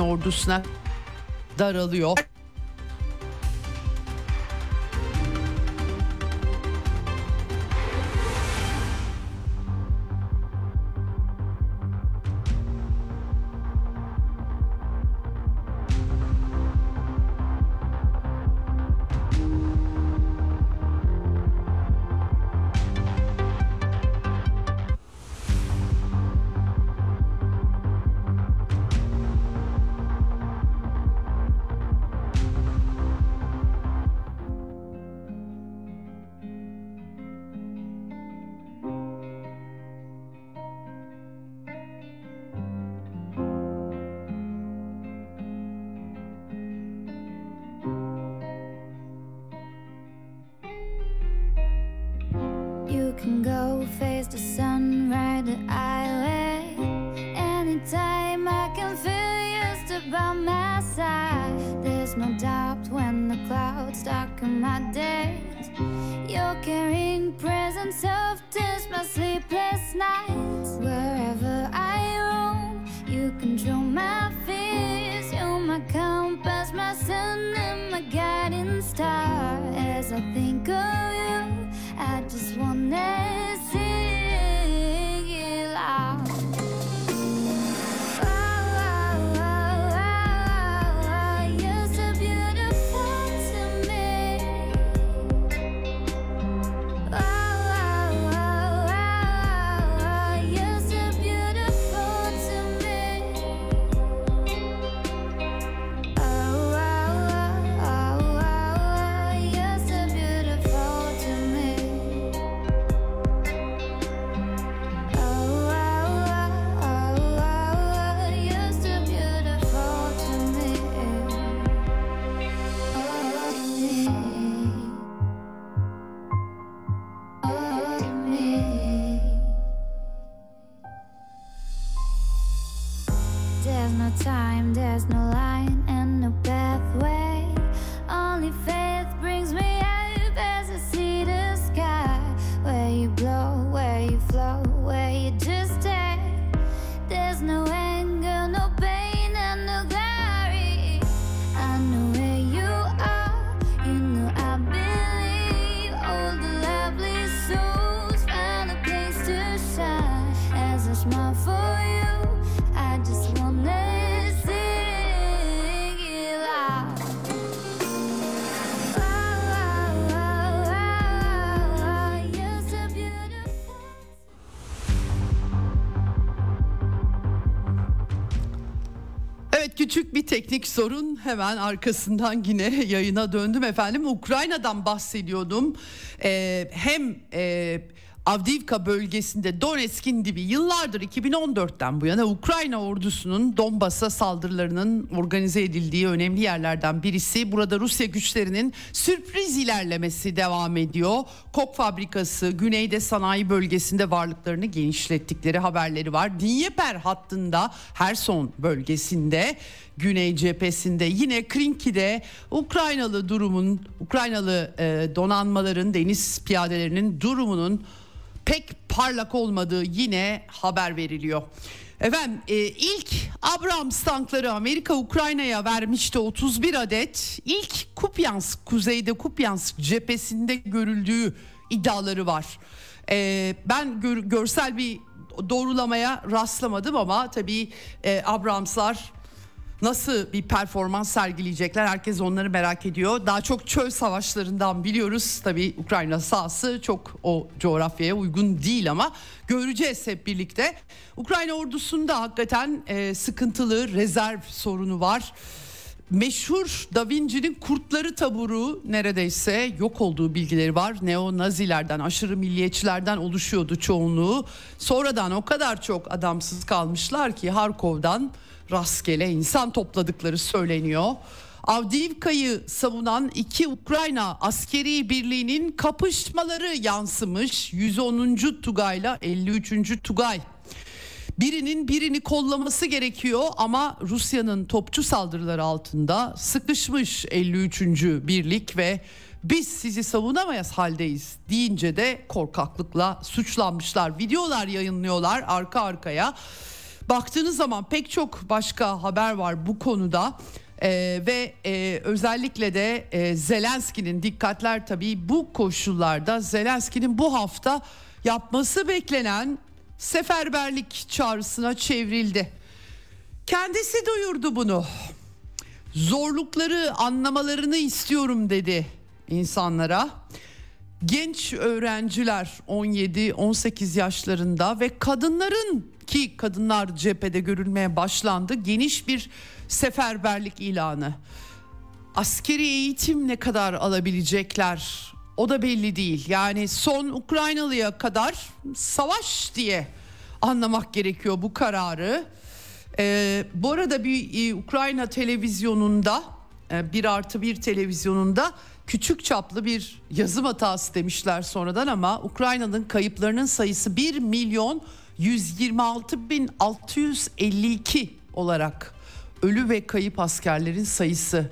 ordusuna daralıyor. Küçük bir teknik sorun hemen arkasından yine (laughs) yayına döndüm efendim. Ukrayna'dan bahsediyordum. Ee, hem e, Avdiivka bölgesinde Donetsk'in dibi yıllardır 2014'ten bu yana Ukrayna ordusunun Donbas'a saldırılarının organize edildiği önemli yerlerden birisi. Burada Rusya güçlerinin sürpriz ilerlemesi devam ediyor. Kok fabrikası güneyde sanayi bölgesinde varlıklarını genişlettikleri haberleri var. Dnieper hattında Herson bölgesinde Güney cephesinde. Yine Krinki'de Ukraynalı durumun, Ukraynalı e, donanmaların, deniz piyadelerinin durumunun pek parlak olmadığı yine haber veriliyor. Efendim e, ilk Abrams tankları Amerika Ukrayna'ya vermişti 31 adet. İlk Kupyansk kuzeyde Kupyansk cephesinde görüldüğü iddiaları var. E, ben gör, görsel bir doğrulamaya rastlamadım ama tabii e, Abramslar nasıl bir performans sergileyecekler herkes onları merak ediyor. Daha çok çöl savaşlarından biliyoruz. Tabii Ukrayna sahası çok o coğrafyaya uygun değil ama göreceğiz hep birlikte. Ukrayna ordusunda hakikaten e, sıkıntılı rezerv sorunu var. Meşhur Da Vinci'nin kurtları taburu neredeyse yok olduğu bilgileri var. Neo Nazilerden, aşırı milliyetçilerden oluşuyordu çoğunluğu. Sonradan o kadar çok adamsız kalmışlar ki Harkov'dan rastgele insan topladıkları söyleniyor. Avdiivka'yı savunan iki Ukrayna askeri birliğinin kapışmaları yansımış. 110. Tugay'la 53. Tugay. Birinin birini kollaması gerekiyor ama Rusya'nın topçu saldırıları altında sıkışmış 53. birlik ve biz sizi savunamayız haldeyiz deyince de korkaklıkla suçlanmışlar. Videolar yayınlıyorlar arka arkaya. Baktığınız zaman pek çok başka haber var bu konuda. Ee, ve e, özellikle de e, Zelenski'nin dikkatler tabii bu koşullarda Zelenski'nin bu hafta yapması beklenen seferberlik çağrısına çevrildi. Kendisi duyurdu bunu. Zorlukları anlamalarını istiyorum dedi insanlara. Genç öğrenciler 17-18 yaşlarında ve kadınların ki kadınlar cephede görülmeye başlandı. Geniş bir seferberlik ilanı. Askeri eğitim ne kadar alabilecekler o da belli değil. Yani son Ukraynalıya kadar savaş diye anlamak gerekiyor bu kararı. Ee, bu arada bir e, Ukrayna televizyonunda e, bir artı bir televizyonunda küçük çaplı bir yazım hatası demişler sonradan ama Ukrayna'nın kayıplarının sayısı 1 milyon 126 bin 652 olarak ölü ve kayıp askerlerin sayısı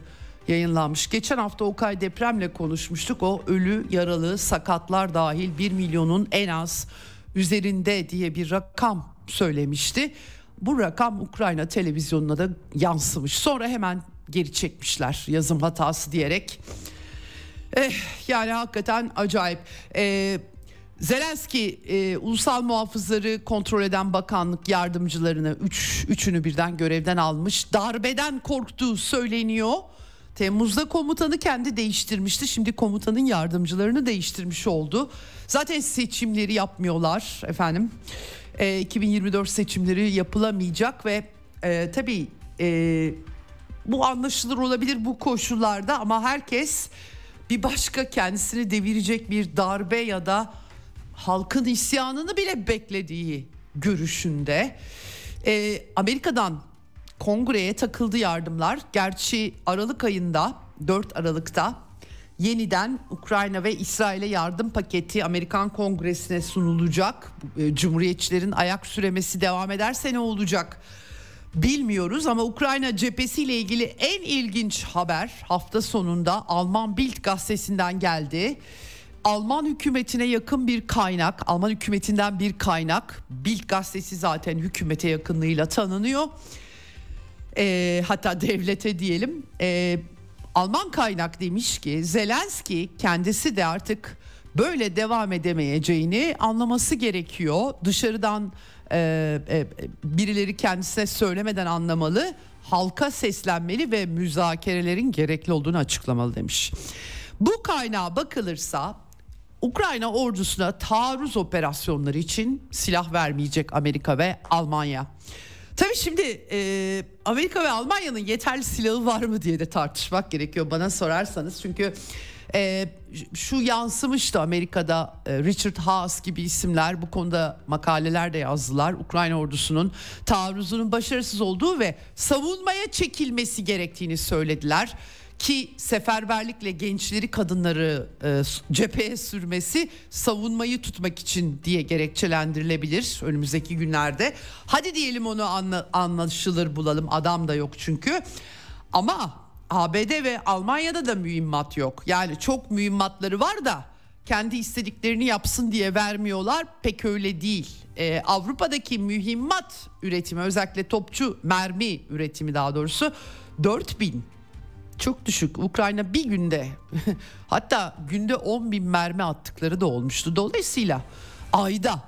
yayınlanmış. Geçen hafta Okay depremle konuşmuştuk. O ölü, yaralı, sakatlar dahil 1 milyonun en az üzerinde diye bir rakam söylemişti. Bu rakam Ukrayna televizyonuna da yansımış. Sonra hemen geri çekmişler yazım hatası diyerek. Eh, yani hakikaten acayip. Eh, Zelenski e, ulusal muhafızları kontrol eden bakanlık yardımcılarını üç, üçünü birden görevden almış. Darbeden korktuğu söyleniyor. Temmuz'da komutanı kendi değiştirmişti. Şimdi komutanın yardımcılarını değiştirmiş oldu. Zaten seçimleri yapmıyorlar efendim. E, 2024 seçimleri yapılamayacak ve e, tabii e, bu anlaşılır olabilir bu koşullarda ama herkes bir başka kendisini devirecek bir darbe ya da halkın isyanını bile beklediği görüşünde. E, Amerika'dan kongreye takıldı yardımlar. Gerçi Aralık ayında 4 Aralık'ta yeniden Ukrayna ve İsrail'e yardım paketi Amerikan Kongresi'ne sunulacak. E, Cumhuriyetçilerin ayak süremesi devam ederse ne olacak? Bilmiyoruz ama Ukrayna cephesiyle ilgili en ilginç haber hafta sonunda Alman Bild gazetesinden geldi. Alman hükümetine yakın bir kaynak, Alman hükümetinden bir kaynak, Bild gazetesi zaten hükümete yakınlığıyla tanınıyor. E, hatta devlete diyelim. E, Alman kaynak demiş ki Zelenski kendisi de artık böyle devam edemeyeceğini anlaması gerekiyor. Dışarıdan e, e, birileri kendisine söylemeden anlamalı, halka seslenmeli ve müzakerelerin gerekli olduğunu açıklamalı demiş. Bu kaynağa bakılırsa Ukrayna ordusuna taarruz operasyonları için silah vermeyecek Amerika ve Almanya. Tabii şimdi e, Amerika ve Almanya'nın yeterli silahı var mı diye de tartışmak gerekiyor bana sorarsanız. Çünkü e, şu yansımıştı Amerika'da e, Richard Haas gibi isimler bu konuda makaleler de yazdılar. Ukrayna ordusunun taarruzunun başarısız olduğu ve savunmaya çekilmesi gerektiğini söylediler. Ki seferberlikle gençleri kadınları e, cepheye sürmesi savunmayı tutmak için diye gerekçelendirilebilir önümüzdeki günlerde. Hadi diyelim onu anla, anlaşılır bulalım adam da yok çünkü ama ABD ve Almanya'da da mühimmat yok yani çok mühimmatları var da kendi istediklerini yapsın diye vermiyorlar pek öyle değil. Ee, Avrupa'daki mühimmat üretimi özellikle topçu mermi üretimi daha doğrusu 4000 çok düşük. Ukrayna bir günde (laughs) hatta günde 10 bin mermi attıkları da olmuştu. Dolayısıyla ayda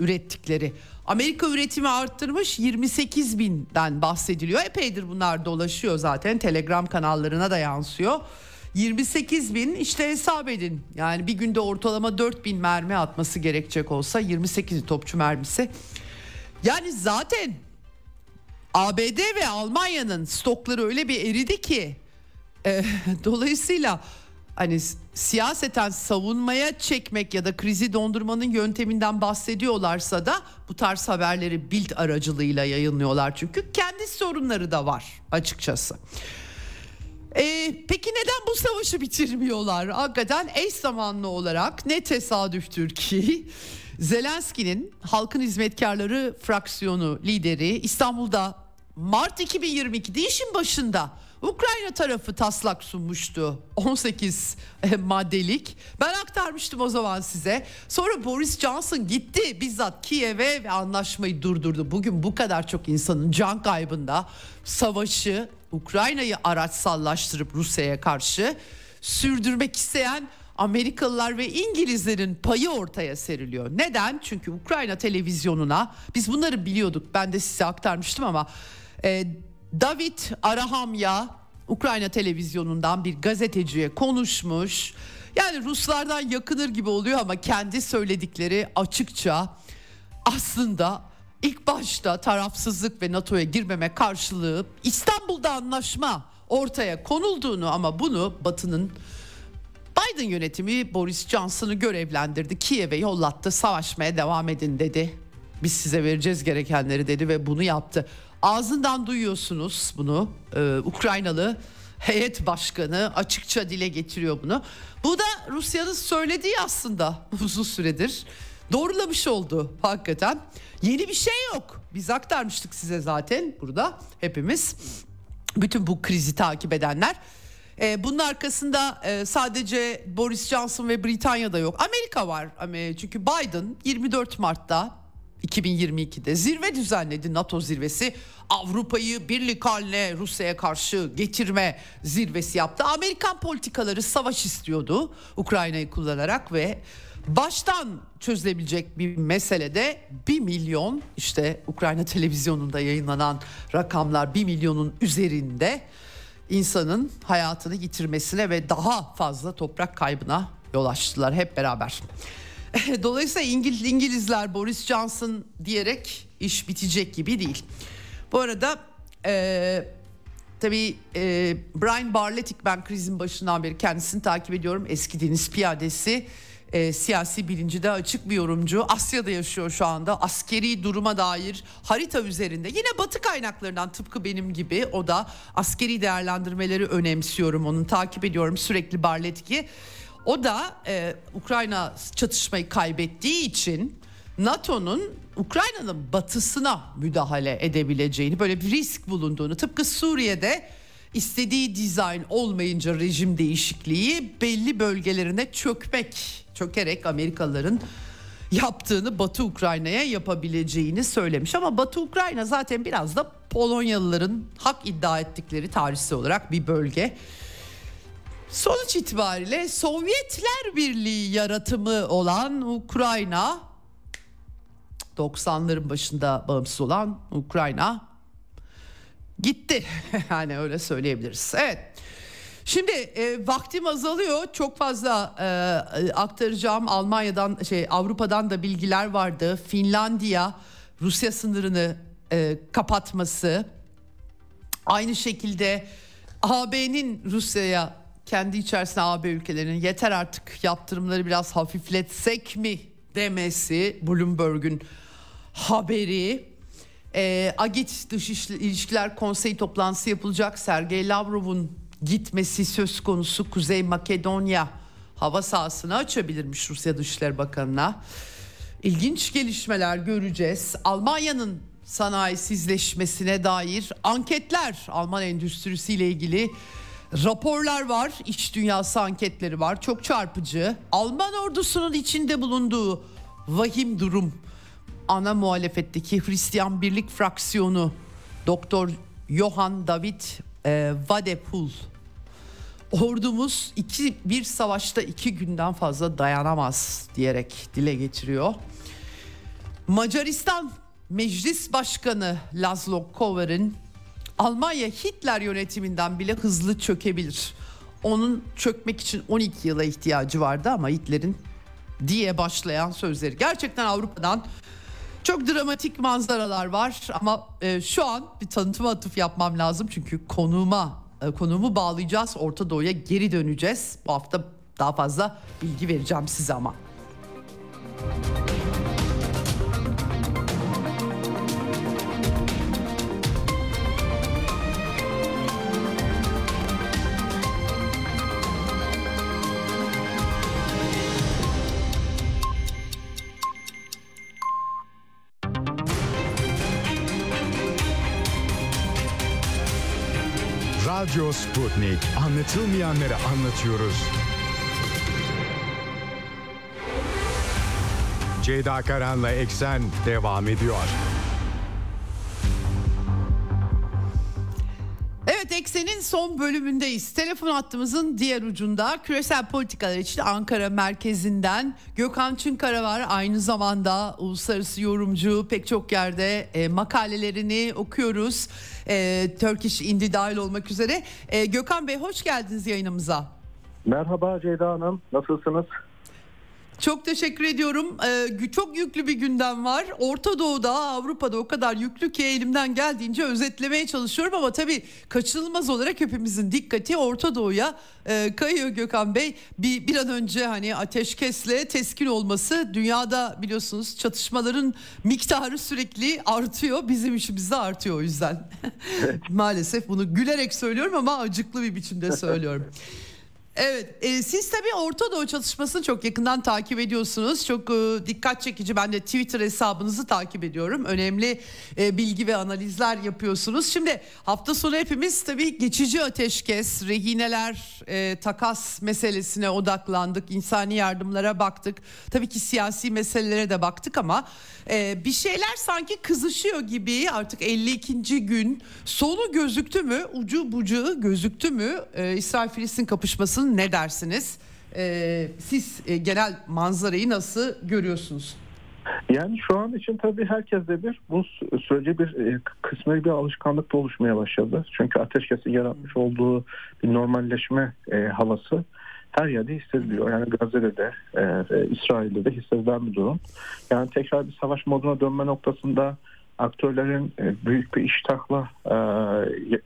ürettikleri. Amerika üretimi arttırmış 28 binden bahsediliyor. Epeydir bunlar dolaşıyor zaten telegram kanallarına da yansıyor. 28 bin işte hesap edin. Yani bir günde ortalama 4 bin mermi atması gerekecek olsa 28 topçu mermisi. Yani zaten ABD ve Almanya'nın stokları öyle bir eridi ki e, (laughs) dolayısıyla hani siyaseten savunmaya çekmek ya da krizi dondurmanın yönteminden bahsediyorlarsa da bu tarz haberleri Bild aracılığıyla yayınlıyorlar çünkü kendi sorunları da var açıkçası. Ee, peki neden bu savaşı bitirmiyorlar? Hakikaten eş zamanlı olarak ne tesadüftür ki (laughs) Zelenski'nin Halkın Hizmetkarları fraksiyonu lideri İstanbul'da Mart 2022'de işin başında Ukrayna tarafı taslak sunmuştu 18 e, maddelik. Ben aktarmıştım o zaman size. Sonra Boris Johnson gitti bizzat Kiev'e ve anlaşmayı durdurdu. Bugün bu kadar çok insanın can kaybında savaşı Ukrayna'yı araçsallaştırıp Rusya'ya karşı sürdürmek isteyen Amerikalılar ve İngilizlerin payı ortaya seriliyor. Neden? Çünkü Ukrayna televizyonuna biz bunları biliyorduk. Ben de size aktarmıştım ama e, David Arahamya Ukrayna televizyonundan bir gazeteciye konuşmuş. Yani Ruslardan yakınır gibi oluyor ama kendi söyledikleri açıkça aslında ilk başta tarafsızlık ve NATO'ya girmeme karşılığı İstanbul'da anlaşma ortaya konulduğunu ama bunu Batı'nın Biden yönetimi Boris Johnson'ı görevlendirdi. Kiev'e yollattı. Savaşmaya devam edin dedi. Biz size vereceğiz gerekenleri dedi ve bunu yaptı. Ağzından duyuyorsunuz bunu. Ee, Ukraynalı heyet başkanı açıkça dile getiriyor bunu. Bu da Rusya'nın söylediği aslında (laughs) uzun süredir. Doğrulamış oldu hakikaten. Yeni bir şey yok. Biz aktarmıştık size zaten burada hepimiz. Bütün bu krizi takip edenler. Ee, bunun arkasında e, sadece Boris Johnson ve Britanya'da yok. Amerika var. Çünkü Biden 24 Mart'ta 2022'de zirve düzenledi NATO zirvesi. Avrupa'yı birlik haline Rusya'ya karşı getirme zirvesi yaptı. Amerikan politikaları savaş istiyordu Ukrayna'yı kullanarak ve baştan çözülebilecek bir meselede 1 milyon işte Ukrayna televizyonunda yayınlanan rakamlar 1 milyonun üzerinde insanın hayatını yitirmesine ve daha fazla toprak kaybına yol açtılar hep beraber. (laughs) Dolayısıyla İngiliz, İngilizler Boris Johnson diyerek iş bitecek gibi değil. Bu arada e, tabii e, Brian Barletik ben krizin başından beri kendisini takip ediyorum. Eski deniz piyadesi e, siyasi bilincide açık bir yorumcu. Asya'da yaşıyor şu anda. Askeri duruma dair harita üzerinde. Yine batı kaynaklarından tıpkı benim gibi o da askeri değerlendirmeleri önemsiyorum. Onu takip ediyorum sürekli Barletik'i. O da e, Ukrayna çatışmayı kaybettiği için NATO'nun Ukrayna'nın batısına müdahale edebileceğini böyle bir risk bulunduğunu tıpkı Suriye'de istediği dizayn olmayınca rejim değişikliği belli bölgelerine çökmek çökerek Amerikalıların yaptığını Batı Ukrayna'ya yapabileceğini söylemiş ama Batı Ukrayna zaten biraz da Polonyalıların hak iddia ettikleri tarihsel olarak bir bölge. Sonuç itibariyle Sovyetler Birliği yaratımı olan Ukrayna 90'ların başında bağımsız olan Ukrayna gitti. (laughs) yani öyle söyleyebiliriz. Evet. Şimdi e, vaktim azalıyor. Çok fazla e, aktaracağım. Almanya'dan şey Avrupa'dan da bilgiler vardı. Finlandiya Rusya sınırını e, kapatması. Aynı şekilde AB'nin Rusya'ya kendi içerisinde AB ülkelerinin yeter artık yaptırımları biraz hafifletsek mi demesi Bloomberg'un haberi. E, Agit Dış İlişkiler Konseyi toplantısı yapılacak. Sergey Lavrov'un gitmesi söz konusu Kuzey Makedonya hava sahasını açabilirmiş Rusya Dışişleri Bakanı'na. İlginç gelişmeler göreceğiz. Almanya'nın sanayisizleşmesine dair anketler Alman endüstrisiyle ilgili raporlar var. İç dünyası anketleri var. Çok çarpıcı. Alman ordusunun içinde bulunduğu vahim durum. Ana muhalefetteki Hristiyan Birlik fraksiyonu Doktor Johann David e, Vadepul ordumuz iki bir savaşta iki günden fazla dayanamaz diyerek dile getiriyor. Macaristan Meclis Başkanı Laszlo Kover'in Almanya Hitler yönetiminden bile hızlı çökebilir. Onun çökmek için 12 yıla ihtiyacı vardı ama Hitler'in diye başlayan sözleri. Gerçekten Avrupa'dan çok dramatik manzaralar var ama e, şu an bir tanıtıma atıf yapmam lazım çünkü konuğuma e, konuğumu bağlayacağız. Orta Doğu'ya geri döneceğiz. Bu hafta daha fazla bilgi vereceğim size ama. Radyo Sputnik. Anlatılmayanları anlatıyoruz. Ceyda Karan'la Eksen devam ediyor. Evet Eksen'in son bölümündeyiz. Telefon hattımızın diğer ucunda küresel politikalar için Ankara merkezinden Gökhan Çınkara var. Aynı zamanda uluslararası yorumcu pek çok yerde e, makalelerini okuyoruz. E, Turkish Indi dahil olmak üzere. E, Gökhan Bey hoş geldiniz yayınımıza. Merhaba Ceyda Hanım, nasılsınız? Çok teşekkür ediyorum. Ee, çok yüklü bir gündem var. Orta Doğu'da, Avrupa'da o kadar yüklü ki elimden geldiğince özetlemeye çalışıyorum ama tabii kaçınılmaz olarak hepimizin dikkati Orta Doğu'ya e, kayıyor Gökhan Bey. Bir, bir an önce hani ateşkesle teskin olması dünyada biliyorsunuz çatışmaların miktarı sürekli artıyor. Bizim işimiz de artıyor o yüzden. (laughs) Maalesef bunu gülerek söylüyorum ama acıklı bir biçimde söylüyorum. (laughs) Evet, e, siz tabii Orta Doğu çatışmasını çok yakından takip ediyorsunuz. Çok e, dikkat çekici. Ben de Twitter hesabınızı takip ediyorum. Önemli e, bilgi ve analizler yapıyorsunuz. Şimdi hafta sonu hepimiz tabii geçici ateşkes, rehineler, e, takas meselesine odaklandık. İnsani yardımlara baktık. Tabii ki siyasi meselelere de baktık ama e, bir şeyler sanki kızışıyor gibi. Artık 52. gün sonu gözüktü mü, ucu bucağı gözüktü mü? E, İsrail-Filistin kapışmasının ne dersiniz? Ee, siz e, genel manzarayı nasıl görüyorsunuz? Yani şu an için tabii herkeste bir bu sürece bir e, bir alışkanlık da oluşmaya başladı. Çünkü ateşkesi yaratmış olduğu bir normalleşme e, havası her yerde hissediliyor. Yani Gazze'de de, e, İsrail'de de hissedilen bir durum. Yani tekrar bir savaş moduna dönme noktasında aktörlerin e, büyük bir iştahla e,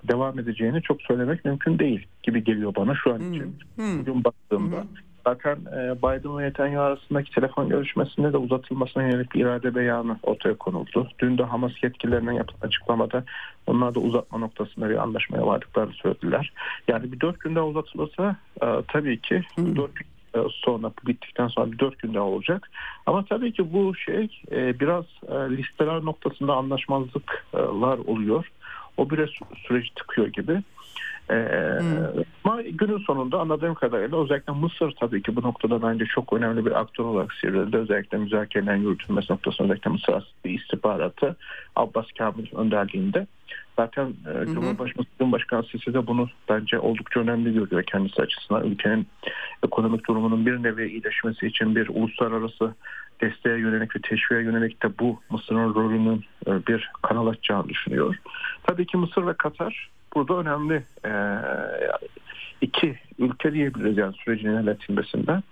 devam edeceğini çok söylemek mümkün değil gibi geliyor bana şu an için. Hmm. hmm. Bugün baktığımda. Hmm. Zaten e, Biden ve Netanyahu arasındaki telefon görüşmesinde de uzatılmasına yönelik bir irade beyanı ortaya konuldu. Dün de Hamas yetkililerinin yapılan açıklamada onlar da uzatma noktasında bir anlaşmaya vardıklarını söylediler. Yani bir dört günde uzatılırsa tabii ki hmm. dört gün e, sonra bittikten sonra dört günde olacak. Ama tabii ki bu şey e, biraz e, listeler noktasında anlaşmazlıklar oluyor. O bir süreci tıkıyor gibi. hmm. Ama günün sonunda anladığım kadarıyla özellikle Mısır tabii ki bu noktada bence çok önemli bir aktör olarak sıyrıldı. Özellikle müzakerelerin yürütülmesi noktasında özellikle Mısır istihbaratı Abbas Kamil önderliğinde Zaten e, Cumhurbaşkanı, Cumhurbaşkanı Sisi de bunu bence oldukça önemli görüyor kendisi açısından. Ülkenin ekonomik durumunun bir nevi iyileşmesi için bir uluslararası desteğe yönelik ve teşviğe yönelik de bu Mısır'ın rolünün e, bir kanal açacağını düşünüyor. Tabii ki Mısır ve Katar burada önemli e, iki ülke diyebiliriz yani sürecin ilerletilmesinde.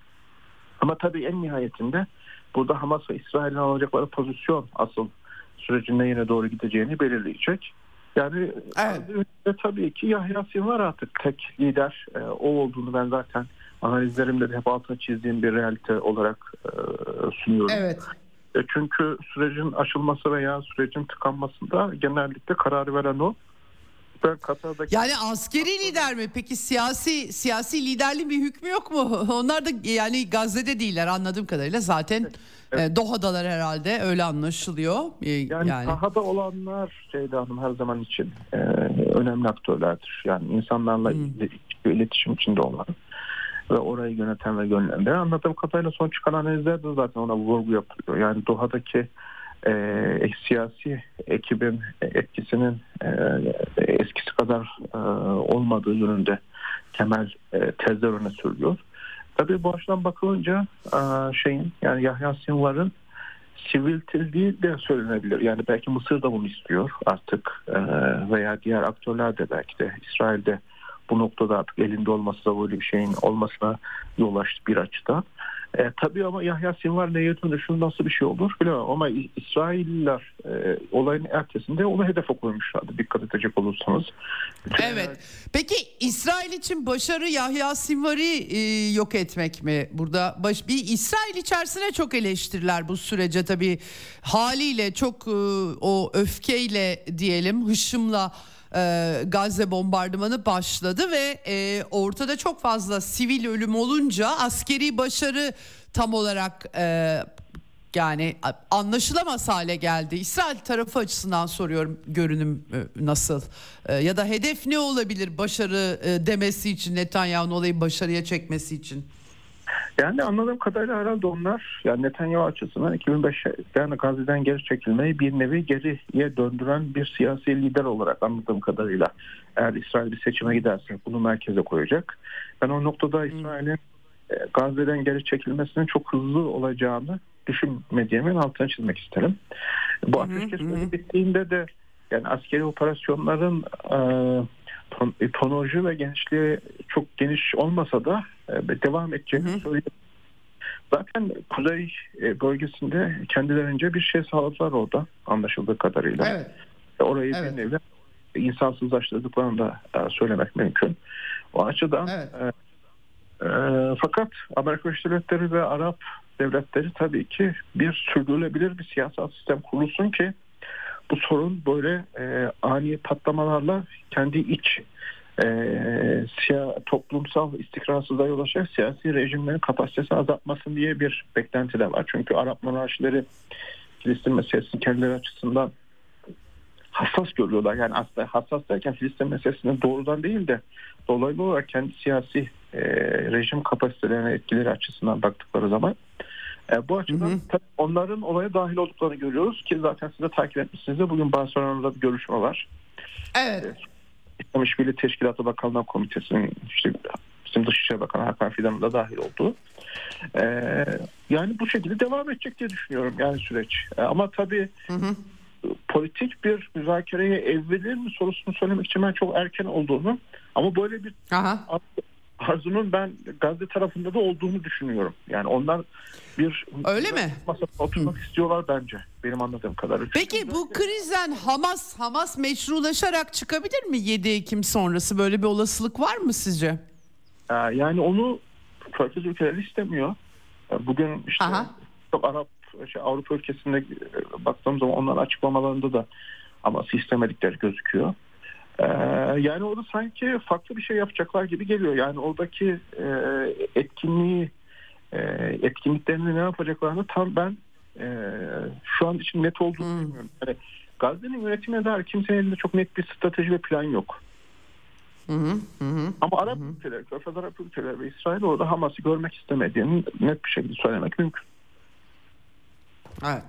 Ama tabii en nihayetinde burada Hamas ve İsrail'in alacakları pozisyon asıl sürecin neyine doğru gideceğini belirleyecek. Yani evet. E, tabii ki Yahya Sinvar artık tek lider e, o olduğunu ben zaten analizlerimde de hep altına çizdiğim bir realite olarak e, sunuyorum. Evet. E, çünkü sürecin aşılması veya sürecin tıkanmasında genellikle kararı veren o. Ben Katar'daki Yani askeri lider mi? Peki siyasi siyasi liderliğin bir hükmü yok mu? (laughs) Onlar da yani Gazze'de değiller anladığım kadarıyla. Zaten e, Doha'dalar herhalde öyle anlaşılıyor. E, Yani, yani. sahada olanlar Ceyda Hanım her zaman için e, önemli aktörlerdir. Yani insanlarla Hmm. il- iletişim içinde olan ve orayı yöneten ve yönlendiren. Anladığım kadarıyla son çıkan analizlerde zaten ona vurgu yapılıyor. Yani Doha'daki e, siyasi ekibin etkisinin e, eskisi kadar e, olmadığı yönünde temel e, tezler öne sürüyor. Tabii bu açıdan bakılınca e, şeyin yani Yahya Sinvar'ın siviltildiği de söylenebilir. Yani belki Mısır da bunu istiyor artık e, veya diğer aktörler de belki de İsrail'de bu noktada artık elinde olması da böyle bir şeyin olmasına yol açtı bir açıdan. E, tabii ama Yahya Sinvar neye dönüşür nasıl bir şey olur bilemem ama İ- İsrailliler e, olayın ertesinde onu hedefe koymuşlardı dikkat edecek olursanız. Evet. Peki İsrail için başarı Yahya Sinvar'ı e, yok etmek mi? Burada baş, bir İsrail içerisine çok eleştiriler bu sürece tabii haliyle çok e, o öfkeyle diyelim hışımla e, Gazze bombardımanı başladı ve e, ortada çok fazla sivil ölüm olunca askeri başarı tam olarak e, yani anlaşılamaz hale geldi. İsrail tarafı açısından soruyorum görünüm e, nasıl E, ya da hedef ne olabilir başarı e, demesi için Netanyahu'nun olayı başarıya çekmesi için? Yani anladığım kadarıyla herhalde onlar yani Netanyahu açısından 2005'ten Gazze'den geri çekilmeyi bir nevi geriye döndüren bir siyasi lider olarak anladığım kadarıyla eğer İsrail bir seçime giderse bunu merkeze koyacak. Ben o noktada İsrail'in e, Gazze'den geri çekilmesinin çok hızlı olacağını düşünmediğimin altına çizmek isterim. Bu ateşkes bittiğinde de yani askeri operasyonların e, ton, e, tonajı ve genişliği çok geniş olmasa da e, devam edeceğini söyleyeyim. Zaten kuzey e, bölgesinde kendilerince bir şey sağladılar orada anlaşıldığı kadarıyla. Evet. E, Orayı Evet. bir nevi insansızlaştırdıklarını da söylemek mümkün. O açıdan Evet. e, e, fakat Amerika Birleşik Devletleri ve Arap devletleri tabii ki bir sürdürülebilir bir siyasal sistem kurulsun ki bu sorun böyle e, ani patlamalarla kendi iç e, siya, toplumsal istikrarsızlığa yol açacak siyasi rejimlerin kapasitesini azaltmasın diye bir beklenti de var. Çünkü Arap monarşileri Filistin meselesini kendileri açısından hassas görüyorlar. Yani aslında hassas derken Filistin meselesine doğrudan değil de dolaylı olarak kendi siyasi e, rejim kapasitelerine etkileri açısından baktıkları zaman e, bu açıdan Hı hı. onların olaya dahil olduklarını görüyoruz ki zaten siz de takip etmişsiniz de bugün Barcelona'da bir görüşme var. Evet. İslam İşbirliği Teşkilatı Bakanlar Komitesi'nin işte bizim Dışişleri Bakanı Hakan Fidan'ın da dahil olduğu. Ee, yani bu şekilde devam edecek diye düşünüyorum yani süreç. Ee, ama tabii Hı hı. politik bir müzakereye evrilir mi sorusunu söylemek için ben çok erken olduğunu ama böyle bir Aha. Arzunun ben Gazze tarafında da olduğunu düşünüyorum. Yani onlar bir Öyle mi? masada oturmak istiyorlar bence benim anladığım kadarıyla. Peki bu krizden Hamas Hamas meşrulaşarak çıkabilir mi 7 Ekim sonrası böyle bir olasılık var mı sizce? Ee, Yani onu Körfez ülkeleri istemiyor. Ee, Bugün işte Aha. çok Arap şey, Avrupa ülkesinde e, baktığım zaman onların açıklamalarında da ama istemedikleri gözüküyor. Ee, yani orada sanki farklı bir şey yapacaklar gibi geliyor. Yani oradaki e, etkinliği e, etkinliklerini ne yapacaklarını tam ben e, şu an için net olduğunu Hmm. bilmiyorum. Yani Gazze'nin yönetimine dair kimsenin elinde çok net bir strateji ve plan yok. Hı hı, hı hı. Ama Arap ülkeleri, Körfez Arap ülkeleri ve İsrail orada Hamas'ı görmek istemediğini net bir şekilde söylemek mümkün. Evet.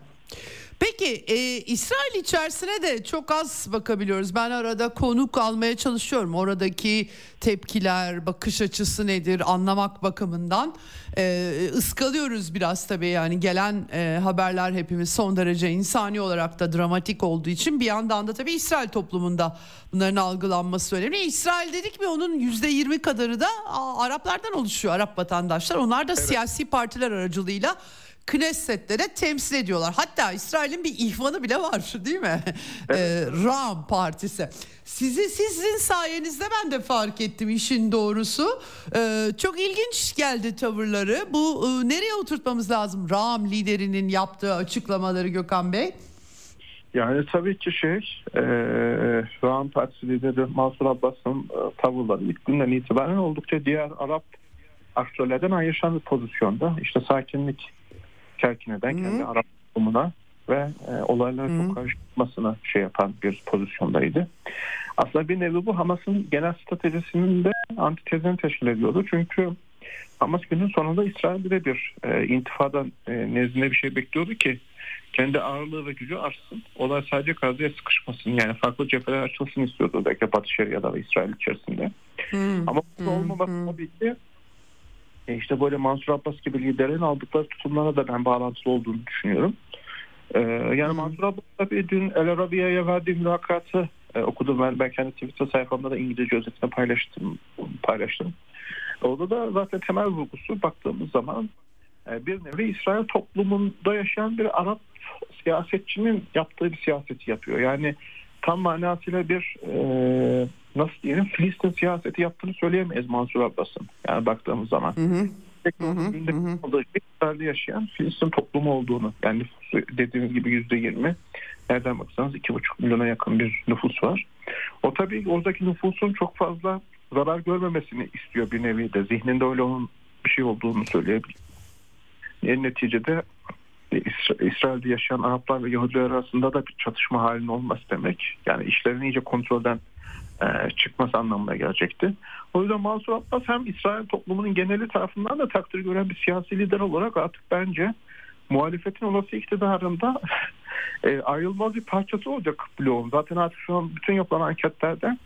Peki e, İsrail içerisine de çok az bakabiliyoruz. Ben arada konuk almaya çalışıyorum. Oradaki tepkiler, bakış açısı nedir anlamak bakımından. E, ıskalıyoruz biraz tabii yani gelen e, haberler hepimiz son derece insani olarak da dramatik olduğu için bir yandan da tabii İsrail toplumunda bunların algılanması önemli. İsrail dedik mi onun yüzde yirmi kadarı da Araplardan oluşuyor. Arap vatandaşlar. Onlar da siyasi partiler aracılığıyla Knesset'te de temsil ediyorlar. Hatta İsrail'in bir ihvanı bile var değil mi? Ee, Ram Partisi. Sizi sizin sayenizde ben de fark ettim işin doğrusu. Ee, çok ilginç geldi tavırları. Bu e, nereye oturtmamız lazım? Ram liderinin yaptığı açıklamaları Gökhan Bey. Yani tabii ki şey, e, Rahman Partisi lideri Mansur Abbas'ın e, tavırları ilk günden itibaren oldukça diğer Arap aktörlerden ayrışan bir pozisyonda. İşte sakinlik kerkineden Hı. kendi Arap toplumuna ve e, olaylara çok karışmasına şey yapan bir pozisyondaydı. Aslında bir nevi bu Hamas'ın genel stratejisinin de antitezini teşkil ediyordu. Çünkü Hamas günün sonunda İsrail birebir e, intifada e, nezdinde bir şey bekliyordu ki kendi ağırlığı ve gücü artsın. Olay sadece Gazze'ye sıkışmasın. Yani farklı cepheler açılsın istiyordu belki Batı Şeria'da ve İsrail içerisinde. Hmm. Ama bu Hı, olmaması hı. tabii ki e, işte böyle Mansur Abbas gibi liderlerin aldıkları tutumlara da ben bağlantılı olduğunu düşünüyorum. Ee, yani. Mansur Abbas tabii dün El Arabiye'ye verdiği mülakatı e, okudum ben. Ben kendi Twitter sayfamda da İngilizce özetini paylaştım. paylaştım. Orada da zaten temel vurgusu baktığımız zaman e, bir nevi İsrail toplumunda yaşayan bir Arap siyasetçinin yaptığı bir siyaseti yapıyor. Yani tam manasıyla bir e, nasıl diyelim Filistin siyaseti yaptığını söyleyemeyiz Mansur Abbas'ın. Yani baktığımız zaman. Hı hı. İsrail'de yaşayan Filistin toplumu olduğunu yani nüfusu dediğiniz gibi yüzde yirmi nereden baksanız iki buçuk milyona yakın bir nüfus var. O tabii oradaki nüfusun çok fazla zarar görmemesini istiyor bir nevi de. Zihninde öyle onun bir şey olduğunu söyleyebilir. En neticede İsra- İsrail'de yaşayan Araplar ve Yahudiler arasında da bir çatışma halinin olması demek. Yani işlerin iyice kontrolden e, çıkması anlamına gelecekti. O yüzden Mansur Abbas hem İsrail toplumunun geneli tarafından da takdir gören bir siyasi lider olarak artık bence muhalefetin olası iktidarında (laughs) e, ayrılmaz bir parçası olacak bloğun. Zaten artık şu an bütün yapılan anketlerde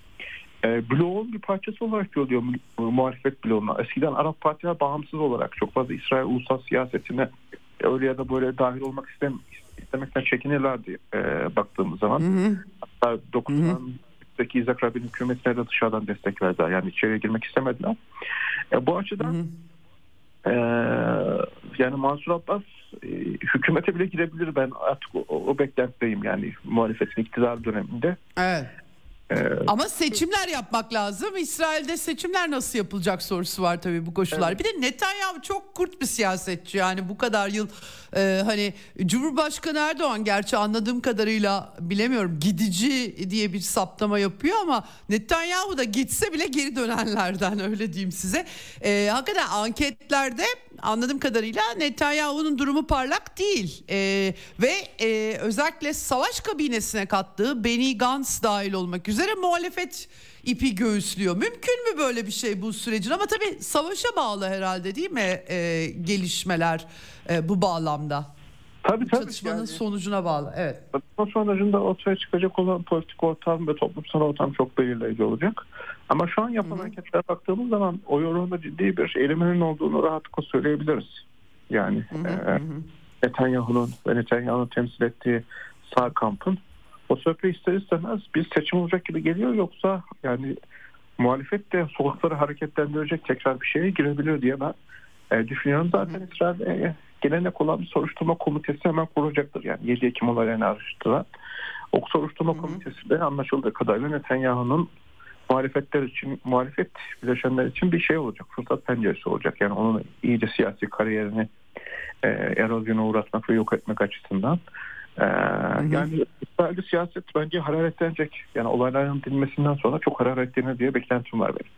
e, bloğun bir parçası olarak görülüyor mu- muhalefet bloğuna. Eskiden Arap partiler bağımsız olarak çok fazla İsrail ulusal siyasetine öyle ya da böyle dahil olmak istem istemekten çekinirlerdi e, baktığımız zaman. Hı hı. Hatta 90'daki İzak Rabin'in hükümetine de dışarıdan destek verdiler. Yani içeriye girmek istemediler. E, bu açıdan hı. e, yani Mansur Abbas e, hükümete bile girebilir. Ben artık o, o beklentideyim yani muhalefetin iktidar döneminde. Evet. Ama seçimler yapmak lazım. İsrail'de seçimler nasıl yapılacak sorusu var tabii bu koşullar. Bir de Netanyahu çok kurt bir siyasetçi yani bu kadar yıl e, hani Cumhurbaşkanı Erdoğan gerçi anladığım kadarıyla bilemiyorum gidici diye bir saptama yapıyor ama Netanyahu da gitse bile geri dönenlerden (laughs) öyle diyeyim size. E, hakikaten anketlerde anladığım kadarıyla Netanyahu'nun durumu parlak değil E, ve e, özellikle savaş kabinesine kattığı Benny Gantz dahil olmak üzere muhalefet ipi göğüslüyor. Mümkün mü böyle bir şey bu sürecin ama tabii savaşa bağlı herhalde değil mi e, gelişmeler e, bu bağlamda? Tabii tabii. Çatışmanın yani- sonucuna bağlı evet. Çatışma sonucunda ortaya çıkacak olan politik ortam ve toplumsal ortam çok belirleyici olacak. Ama şu an yapılan anketlere baktığımız zaman oy oranında ciddi bir eğiliminin olduğunu rahatlıkla söyleyebiliriz. Yani Hı hı, e, hı hı. Netanyahu'nun ve Netanyahu'nun temsil ettiği sağ kampın o sebeple ister istemez bir seçim olacak gibi geliyor yoksa yani muhalefet de sokakları hareketlendirecek tekrar bir şeye girebilir diye ben e, düşünüyorum. Zaten İsrail e, gelenek olan bir soruşturma komitesi hemen kuracaktır. Yani 7 Ekim olaylarını araştıran. O soruşturma komitesi de anlaşıldığı kadarıyla Netanyahu'nun muhalefetler için, muhalefet bileşenler için bir şey olacak. Fırsat penceresi olacak. Yani onun iyice siyasi kariyerini e, erozyona uğratmak ve yok etmek açısından. E, Yani İsrail'de siyaset bence hararetlenecek. Yani olayların dinmesinden sonra çok hararetlenir diye beklentim var benim.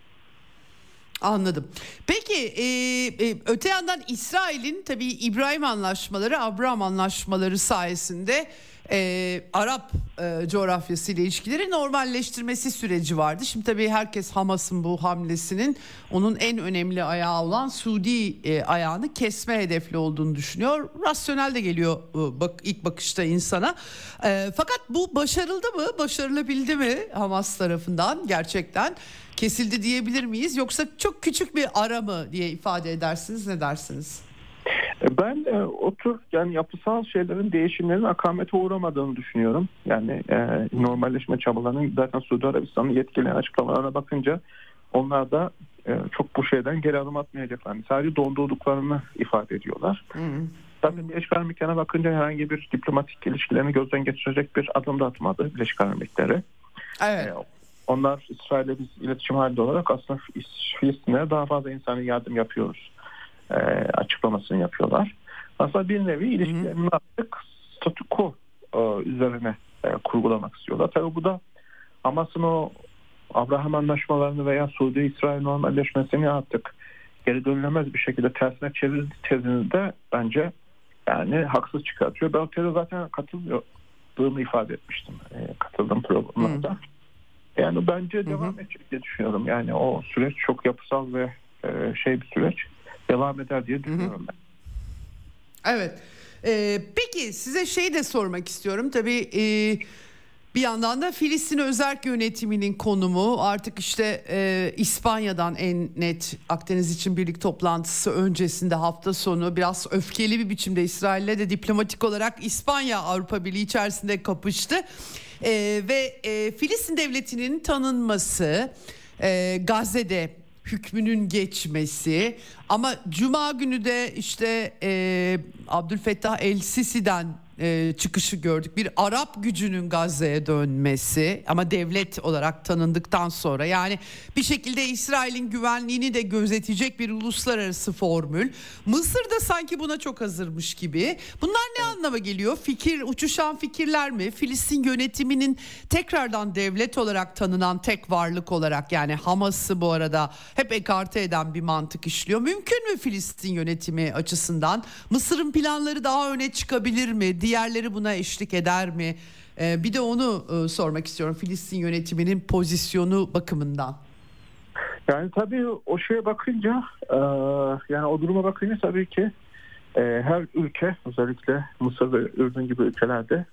Anladım. Peki e, e, öte yandan İsrail'in tabii İbrahim anlaşmaları, Abraham anlaşmaları sayesinde e, Arap e, coğrafyası ile ilişkileri normalleştirmesi süreci vardı. Şimdi tabii herkes Hamas'ın bu hamlesinin onun en önemli ayağı olan Suudi e, ayağını kesme hedefli olduğunu düşünüyor. Rasyonel de geliyor e, bak ilk bakışta insana. E, fakat bu başarıldı mı? Başarılabildi mi Hamas tarafından gerçekten? Kesildi diyebilir miyiz yoksa çok küçük bir ara mı diye ifade edersiniz ne dersiniz? E, Ben e, o tür yani yapısal şeylerin değişimlerin akamete uğramadığını düşünüyorum. Yani e, normalleşme çabalarının zaten Suudi Arabistan'ın yetkililerin açıklamalarına bakınca onlar da e, çok bu şeyden geri adım atmayacaklar. Yani sadece dondurduklarını ifade ediyorlar. Hı. Zaten Birleşik Arap Emirlikleri'ne bakınca herhangi bir diplomatik ilişkilerini gözden geçirecek bir adım da atmadı Birleşik Arap Emirlikleri. Evet. E, onlar İsrail'le biz iletişim halinde olarak aslında Filistin'e daha fazla insani yardım yapıyoruz e, açıklamasını yapıyorlar. Aslında bir nevi ilişkilerin artık statü quo e, üzerine e, kurgulamak istiyorlar. Tabii bu da Hamas'ın o Abraham anlaşmalarını veya Suudi-İsrail normalleşmesini artık geri dönülemez bir şekilde tersine çevirdi tezini de bence yani haksız çıkartıyor. Ben o zaten katılmıyordığımı ifade etmiştim. E, katıldığım programlarda. Yani bence devam edecek diye düşünüyorum. Yani o süreç çok yapısal ve e, şey bir süreç devam eder diye düşünüyorum ben. Evet. Ee, peki size şey de sormak istiyorum. Tabii e, bir yandan da Filistin özerk yönetiminin konumu artık işte e, İspanya'dan en net Akdeniz için birlik toplantısı öncesinde hafta sonu biraz öfkeli bir biçimde İsrail'le de diplomatik olarak İspanya Avrupa Birliği içerisinde kapıştı. E, ve e, Filistin devletinin tanınması e, Gazze'de hükmünün geçmesi. Ama cuma günü de işte e, Abdülfettah El Sisi'den e, çıkışı gördük. Bir Arap gücünün Gazze'ye dönmesi ama devlet olarak tanındıktan sonra yani bir şekilde İsrail'in güvenliğini de gözetecek bir uluslararası formül. Mısır da sanki buna çok hazırmış gibi. Bunlar ne anlama geliyor? Fikir uçuşan fikirler mi? Filistin yönetiminin tekrardan devlet olarak tanınan tek varlık olarak yani Hamas'ı bu arada hep ekarte eden bir mantık işliyor. Mümkün mü Filistin yönetimi açısından? Mısır'ın planları daha öne çıkabilir mi? Diğerleri buna eşlik eder mi? Ee, bir de onu e, sormak istiyorum Filistin yönetiminin pozisyonu bakımından. Yani tabii o şeye bakınca e, yani o duruma bakınca tabii ki e, her ülke özellikle Mısır ve Ürdün gibi ülkelerde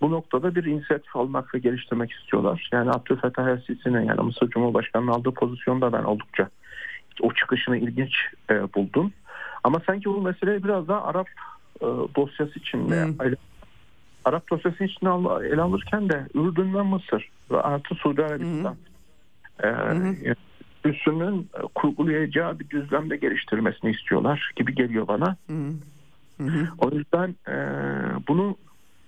bu noktada bir inisiyatif almak ve geliştirmek istiyorlar. Yani Abdülfettah El-Sisi'nin yani Mısır Cumhurbaşkanı'nın aldığı pozisyonda ben oldukça o çıkışını ilginç e, buldum. Ama sanki bu meseleyi biraz daha Arap e, dosyası içinde Hmm. Arap dosyası içinde al- ele alırken de Ürdün ve Mısır ve artı Suudi Arabistan e, üssünün kurgulayacağı bir düzlemde geliştirmesini istiyorlar gibi geliyor bana. O yüzden e, bunu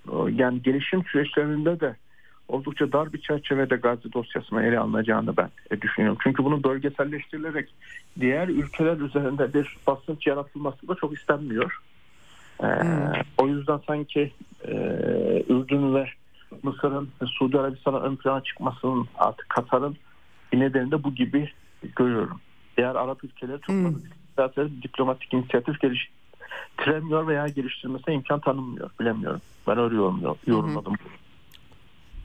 e, yani gelişim süreçlerinde de oldukça dar bir çerçevede Gazze dosyasına ele alınacağını ben e, düşünüyorum. Çünkü bunu bölgeselleştirilerek diğer ülkeler üzerinde bir basınç yaratılması da çok istenmiyor. E, O yüzden sanki e, Ürdün ve Mısır'ın Suudi Arabistan'a ön plana çıkmasının artık Katar'ın bir nedeni de bu gibi görüyorum. Diğer Arap ülkeleri çok fazla zaten diplomatik inisiyatif geliştiremiyor veya geliştirmesine imkan tanınmıyor. Bilemiyorum. Ben öyle yorumladım.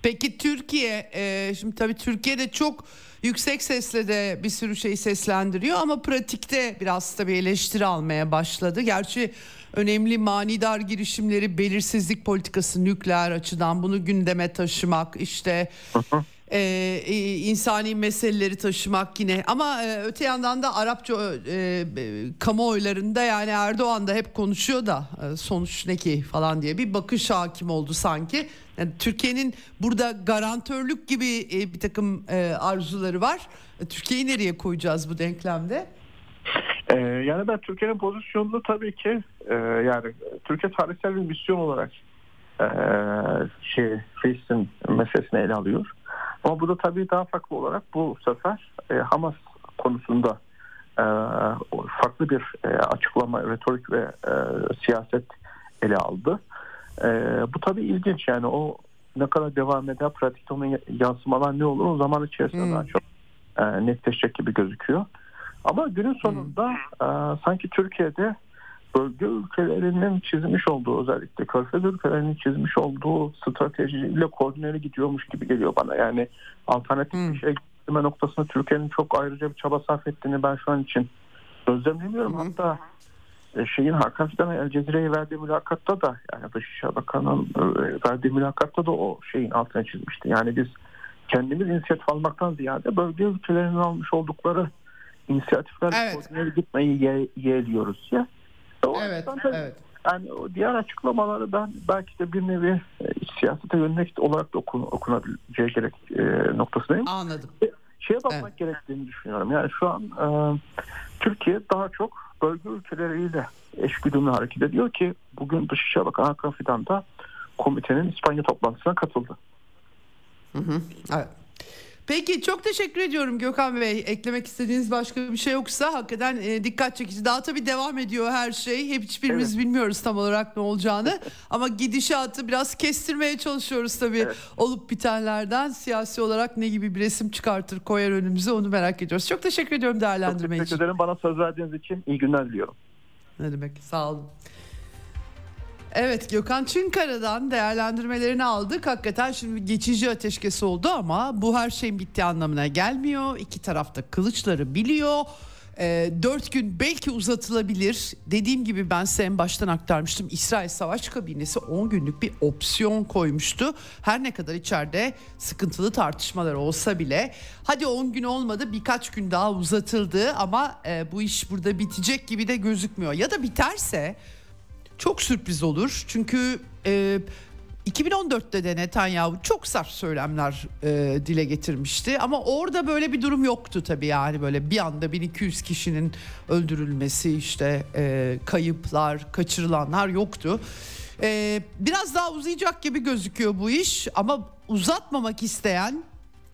Peki Türkiye, e, şimdi tabii Türkiye'de çok yüksek sesle de bir sürü şey seslendiriyor ama pratikte biraz tabii eleştiri almaya başladı. Gerçi önemli manidar girişimleri, belirsizlik politikası, nükleer açıdan bunu gündeme taşımak, işte e, e, insani meseleleri taşımak yine ama e, öte yandan da Arapça e, e, kamuoylarında yani Erdoğan da hep konuşuyor da e, sonuç ne ki falan diye bir bakış hakim oldu sanki. Yani Türkiye'nin burada garantörlük gibi e, bir takım e, arzuları var. E, Türkiye'yi nereye koyacağız bu denklemde? Yani ben Türkiye'nin pozisyonunu tabii ki e, yani Türkiye tarihsel bir misyon olarak e, şey Filistin meselesini ele alıyor. Ama bu da tabii daha farklı olarak bu sefer e, Hamas konusunda e, farklı bir e, açıklama, retorik ve e, siyaset ele aldı. E, bu tabii ilginç yani o ne kadar devam eder, pratikte onun yansımalar ne olur o zaman içerisinde Hmm. daha çok e, netleşecek gibi gözüküyor. Ama günün sonunda e, sanki Türkiye'de bölge ülkelerinin çizmiş olduğu özellikle körfez ülkelerinin çizmiş olduğu stratejiyle koordineli gidiyormuş gibi geliyor bana. Yani alternatif Hmm. bir şey getirme noktasında Türkiye'nin çok ayrıca bir çaba sarf ettiğini ben şu an için gözlemlemiyorum. Hatta e, şeyin Hakan Fidan'a El Cezire'ye verdiği mülakatta da yani Dışişleri Bakanı'nın e, verdiği mülakatta da o şeyin altına çizmişti. Yani biz kendimiz inisiyatif almaktan ziyade bölge ülkelerinin almış oldukları inisiyatifler Evet. koordineli gitmeyi ye, yeğliyoruz ya. O Evet, tabii evet. Yani diğer açıklamaları ben belki de bir nevi e, siyasete yönelik olarak da okun, okunabileceği gerek e, noktasındayım. Anladım. Şeye bakmak gerektiğini düşünüyorum. Yani şu an e, Türkiye daha çok bölge ülkeleriyle eşgüdümlü hareket ediyor ki bugün Dışişleri Bakanı Hakan Fidan da komitenin İspanya toplantısına katıldı. Evet. Peki çok teşekkür ediyorum Gökhan Bey. Eklemek istediğiniz başka bir şey yoksa hakikaten e, dikkat çekici. Daha tabii devam ediyor her şey. Hep hiçbirimiz Evet. bilmiyoruz tam olarak ne olacağını. (laughs) Ama gidişatı biraz kestirmeye çalışıyoruz tabii. Evet. Olup bitenlerden siyasi olarak ne gibi bir resim çıkartır koyar önümüze onu merak ediyoruz. Çok teşekkür ediyorum Çok değerlendirme teşekkür için. ederim bana söz verdiğiniz için. iyi günler diliyorum. Ne demek sağ olun. Evet Gökhan Çınkara'dan değerlendirmelerini aldık. Hakikaten şimdi geçici ateşkes oldu ama bu her şeyin bittiği anlamına gelmiyor. İki tarafta kılıçları biliyor. Ee, dört gün belki uzatılabilir. Dediğim gibi ben size en baştan aktarmıştım. İsrail Savaş Kabinesi 10 günlük bir opsiyon koymuştu. Her ne kadar içeride sıkıntılı tartışmalar olsa bile hadi 10 gün olmadı birkaç gün daha uzatıldı ama e, bu iş burada bitecek gibi de gözükmüyor. Ya da biterse çok sürpriz olur. Çünkü e, 2014'te de Netanyahu çok sert söylemler e, dile getirmişti. Ama orada böyle bir durum yoktu tabii yani böyle bir anda 1200 kişinin öldürülmesi işte e, kayıplar, kaçırılanlar yoktu. E, biraz daha uzayacak gibi gözüküyor bu iş ama uzatmamak isteyen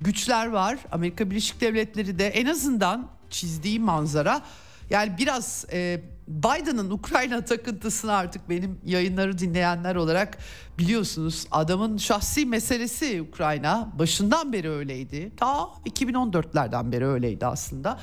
güçler var. Amerika Birleşik Devletleri de en azından çizdiği manzara yani biraz e, Biden'ın Ukrayna takıntısını artık benim yayınları dinleyenler olarak biliyorsunuz. Adamın şahsi meselesi Ukrayna başından beri öyleydi. Ta 2014'lerden beri öyleydi aslında.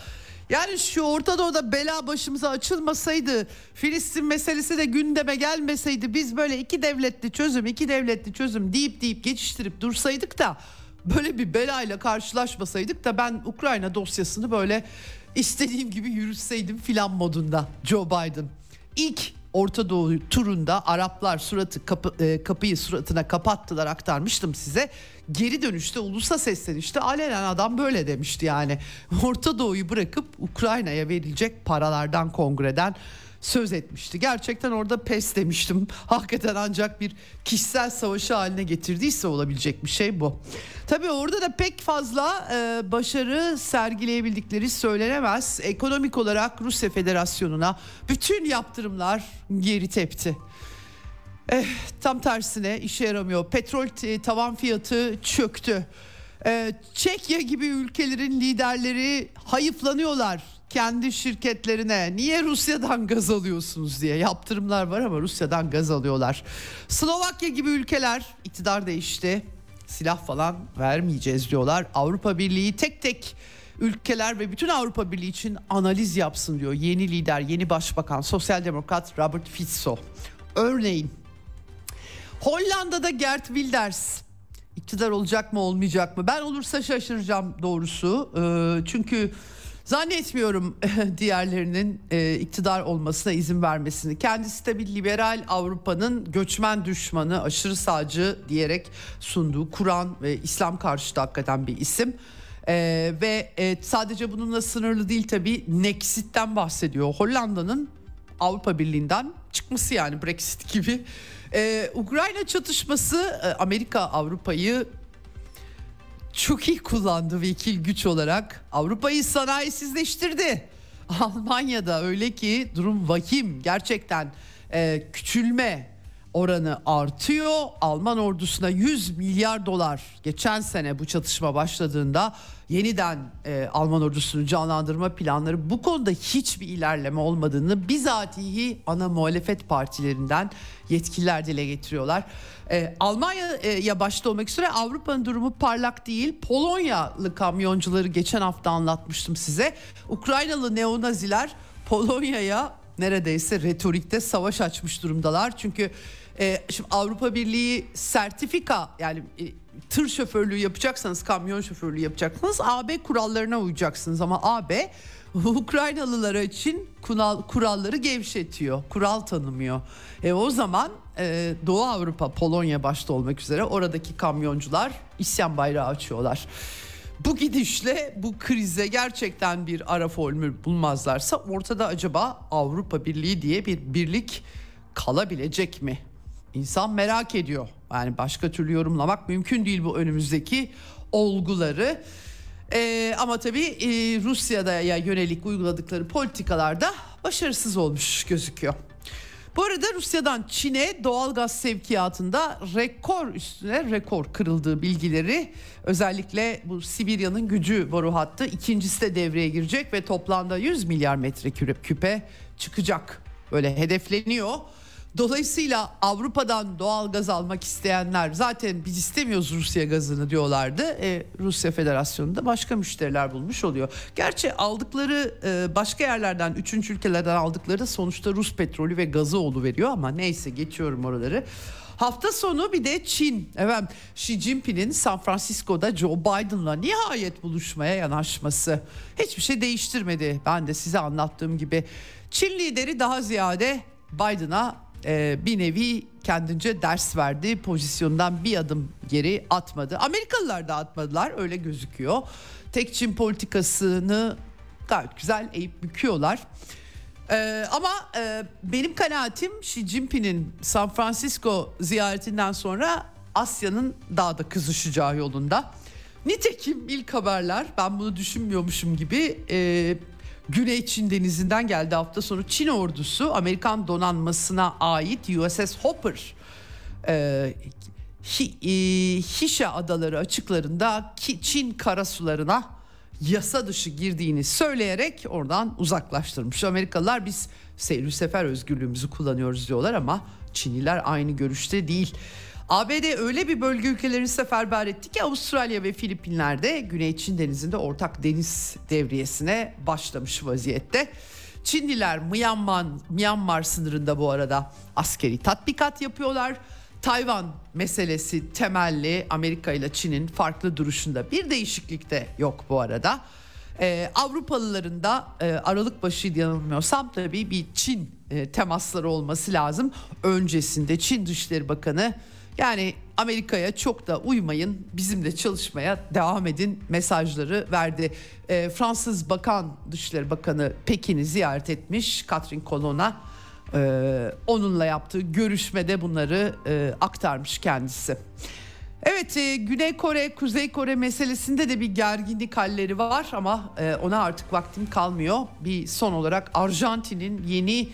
Yani şu Orta Doğu'da bela başımıza açılmasaydı, Filistin meselesi de gündeme gelmeseydi, biz böyle iki devletli çözüm, iki devletli çözüm deyip deyip geçiştirip dursaydık da böyle bir belayla karşılaşmasaydık da ben Ukrayna dosyasını böyle istediğim gibi yürütseydim filan modunda Joe Biden. İlk Orta Doğu turunda Araplar suratı kapı, e, kapıyı suratına kapattılar aktarmıştım size. Geri dönüşte ulusa seslenişte alenen adam böyle demişti yani. Orta Doğu'yu bırakıp Ukrayna'ya verilecek paralardan kongreden söz etmişti. Gerçekten orada pes demiştim. Hakikaten ancak bir kişisel savaşı haline getirdiyse olabilecek bir şey bu. Tabii orada da pek fazla e, başarı sergileyebildikleri söylenemez. Ekonomik olarak Rusya Federasyonu'na bütün yaptırımlar geri tepti. Eh, tam tersine işe yaramıyor. Petrol t- tavan fiyatı çöktü. Eh, Çekya gibi ülkelerin liderleri hayıflanıyorlar kendi şirketlerine. Niye Rusya'dan gaz alıyorsunuz diye yaptırımlar var ama Rusya'dan gaz alıyorlar. Slovakya gibi ülkeler iktidar değişti. Silah falan vermeyeceğiz diyorlar. Avrupa Birliği tek tek ülkeler ve bütün Avrupa Birliği için analiz yapsın diyor. Yeni lider, yeni başbakan, sosyal demokrat Robert Fico. Örneğin Hollanda'da Gert Wilders iktidar olacak mı olmayacak mı? Ben olursa şaşıracağım doğrusu. Ee, çünkü zannetmiyorum (laughs) diğerlerinin e, iktidar olmasına izin vermesini. Kendisi de bir liberal Avrupa'nın göçmen düşmanı, aşırı sağcı diyerek sunduğu Kur'an ve İslam karşıtı hakikaten bir isim. Ee, ve e, sadece bununla sınırlı değil tabii Nexit'ten bahsediyor. Hollanda'nın Avrupa Birliği'nden çıkması yani Brexit gibi. Ee, Ukrayna çatışması e, Amerika Avrupa'yı çok iyi kullandı vekil güç olarak. Avrupa'yı sanayisizleştirdi. (laughs) Almanya'da öyle ki durum vahim gerçekten e, küçülme oranı artıyor. Alman ordusuna 100 milyar dolar geçen sene bu çatışma başladığında yeniden e, Alman ordusunu canlandırma planları bu konuda hiçbir ilerleme olmadığını bizatihi ana muhalefet partilerinden yetkililer dile getiriyorlar. E, Almanya'ya başta olmak üzere Avrupa'nın durumu parlak değil. Polonyalı kamyoncuları geçen hafta anlatmıştım size. Ukraynalı neonaziler Polonya'ya neredeyse retorikte savaş açmış durumdalar. Çünkü e, şimdi Avrupa Birliği sertifika yani e, tır şoförlüğü yapacaksanız, kamyon şoförlüğü yapacaksanız AB kurallarına uyacaksınız ama AB (laughs) Ukraynalılara için kural, kuralları gevşetiyor, kural tanımıyor. E o zaman e, Doğu Avrupa, Polonya başta olmak üzere oradaki kamyoncular isyan bayrağı açıyorlar. Bu gidişle bu krize gerçekten bir ara formül bulmazlarsa ortada acaba Avrupa Birliği diye bir birlik kalabilecek mi? İnsan merak ediyor. Yani başka türlü yorumlamak mümkün değil bu önümüzdeki olguları. Ee, ama tabii e, Rusya'da ya yönelik uyguladıkları politikalarda başarısız olmuş gözüküyor. Bu arada Rusya'dan Çin'e doğal gaz sevkiyatında rekor üstüne rekor kırıldığı bilgileri özellikle bu Sibirya'nın gücü boru hattı ikincisi de devreye girecek ve toplamda 100 milyar metreküp küpe çıkacak. Böyle hedefleniyor. Dolayısıyla Avrupa'dan doğal gaz almak isteyenler zaten biz istemiyoruz Rusya gazını diyorlardı. E, Rusya Federasyonu da başka müşteriler bulmuş oluyor. Gerçi aldıkları e, başka yerlerden, üçüncü ülkelerden aldıkları sonuçta Rus petrolü ve gazı veriyor ama neyse geçiyorum oraları. Hafta sonu bir de Çin. Evet, Xi Jinping'in San Francisco'da Joe Biden'la nihayet buluşmaya yanaşması hiçbir şey değiştirmedi. Ben de size anlattığım gibi Çin lideri daha ziyade Biden'a e, bir nevi kendince ders verdi. Pozisyondan bir adım geri atmadı. Amerikalılar da atmadılar öyle gözüküyor. Tek Çin politikasını gayet güzel eğip büküyorlar. Ee, ama e, benim kanaatim Xi Jinping'in San Francisco ziyaretinden sonra Asya'nın daha da kızışacağı yolunda. Nitekim ilk haberler ben bunu düşünmüyormuşum gibi e, Güney Çin denizinden geldi hafta sonu Çin ordusu Amerikan donanmasına ait USS Hopper e, Hi, e, Hişa adaları açıklarında Çin karasularına yasa dışı girdiğini söyleyerek oradan uzaklaştırmış. Amerikalılar biz seyir sefer özgürlüğümüzü kullanıyoruz diyorlar ama Çinliler aynı görüşte değil. ABD öyle bir bölge ülkelerini seferber etti ki Avustralya ve Filipinler'de Güney Çin Denizi'nde ortak deniz devriyesine başlamış vaziyette. Çinliler Myanmar, Myanmar sınırında bu arada askeri tatbikat yapıyorlar. Tayvan meselesi temelli Amerika ile Çin'in farklı duruşunda bir değişiklik de yok bu arada. Ee, Avrupalıların da e, Aralık başı yanılmıyorsam tabii bir Çin e, temasları olması lazım. Öncesinde Çin Dışişleri Bakanı yani Amerika'ya çok da uymayın bizimle çalışmaya devam edin mesajları verdi. E, Fransız Bakan Dışişleri Bakanı Pekin'i ziyaret etmiş Catherine Colonna. E, onunla yaptığı görüşmede bunları e, aktarmış kendisi. Evet e, Güney Kore, Kuzey Kore meselesinde de bir gerginlik halleri var ama e, ona artık vaktim kalmıyor. Bir son olarak Arjantin'in yeni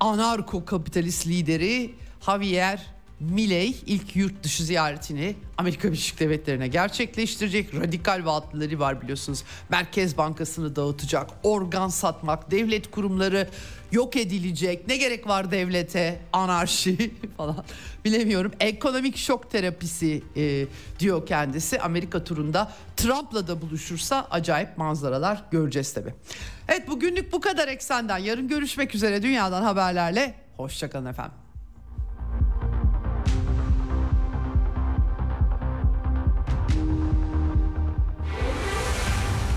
anarko kapitalist lideri Javier Milley ilk yurt dışı ziyaretini Amerika Birleşik Devletleri'ne gerçekleştirecek. Radikal vaatleri var biliyorsunuz. Merkez Bankası'nı dağıtacak, organ satmak, devlet kurumları yok edilecek. Ne gerek var devlete? Anarşi (laughs) falan. Bilemiyorum. Ekonomik şok terapisi e, diyor kendisi. Amerika turunda Trump'la da buluşursa acayip manzaralar göreceğiz tabii. Evet bugünlük bu kadar eksenden. Yarın görüşmek üzere dünyadan haberlerle. Hoşçakalın efendim.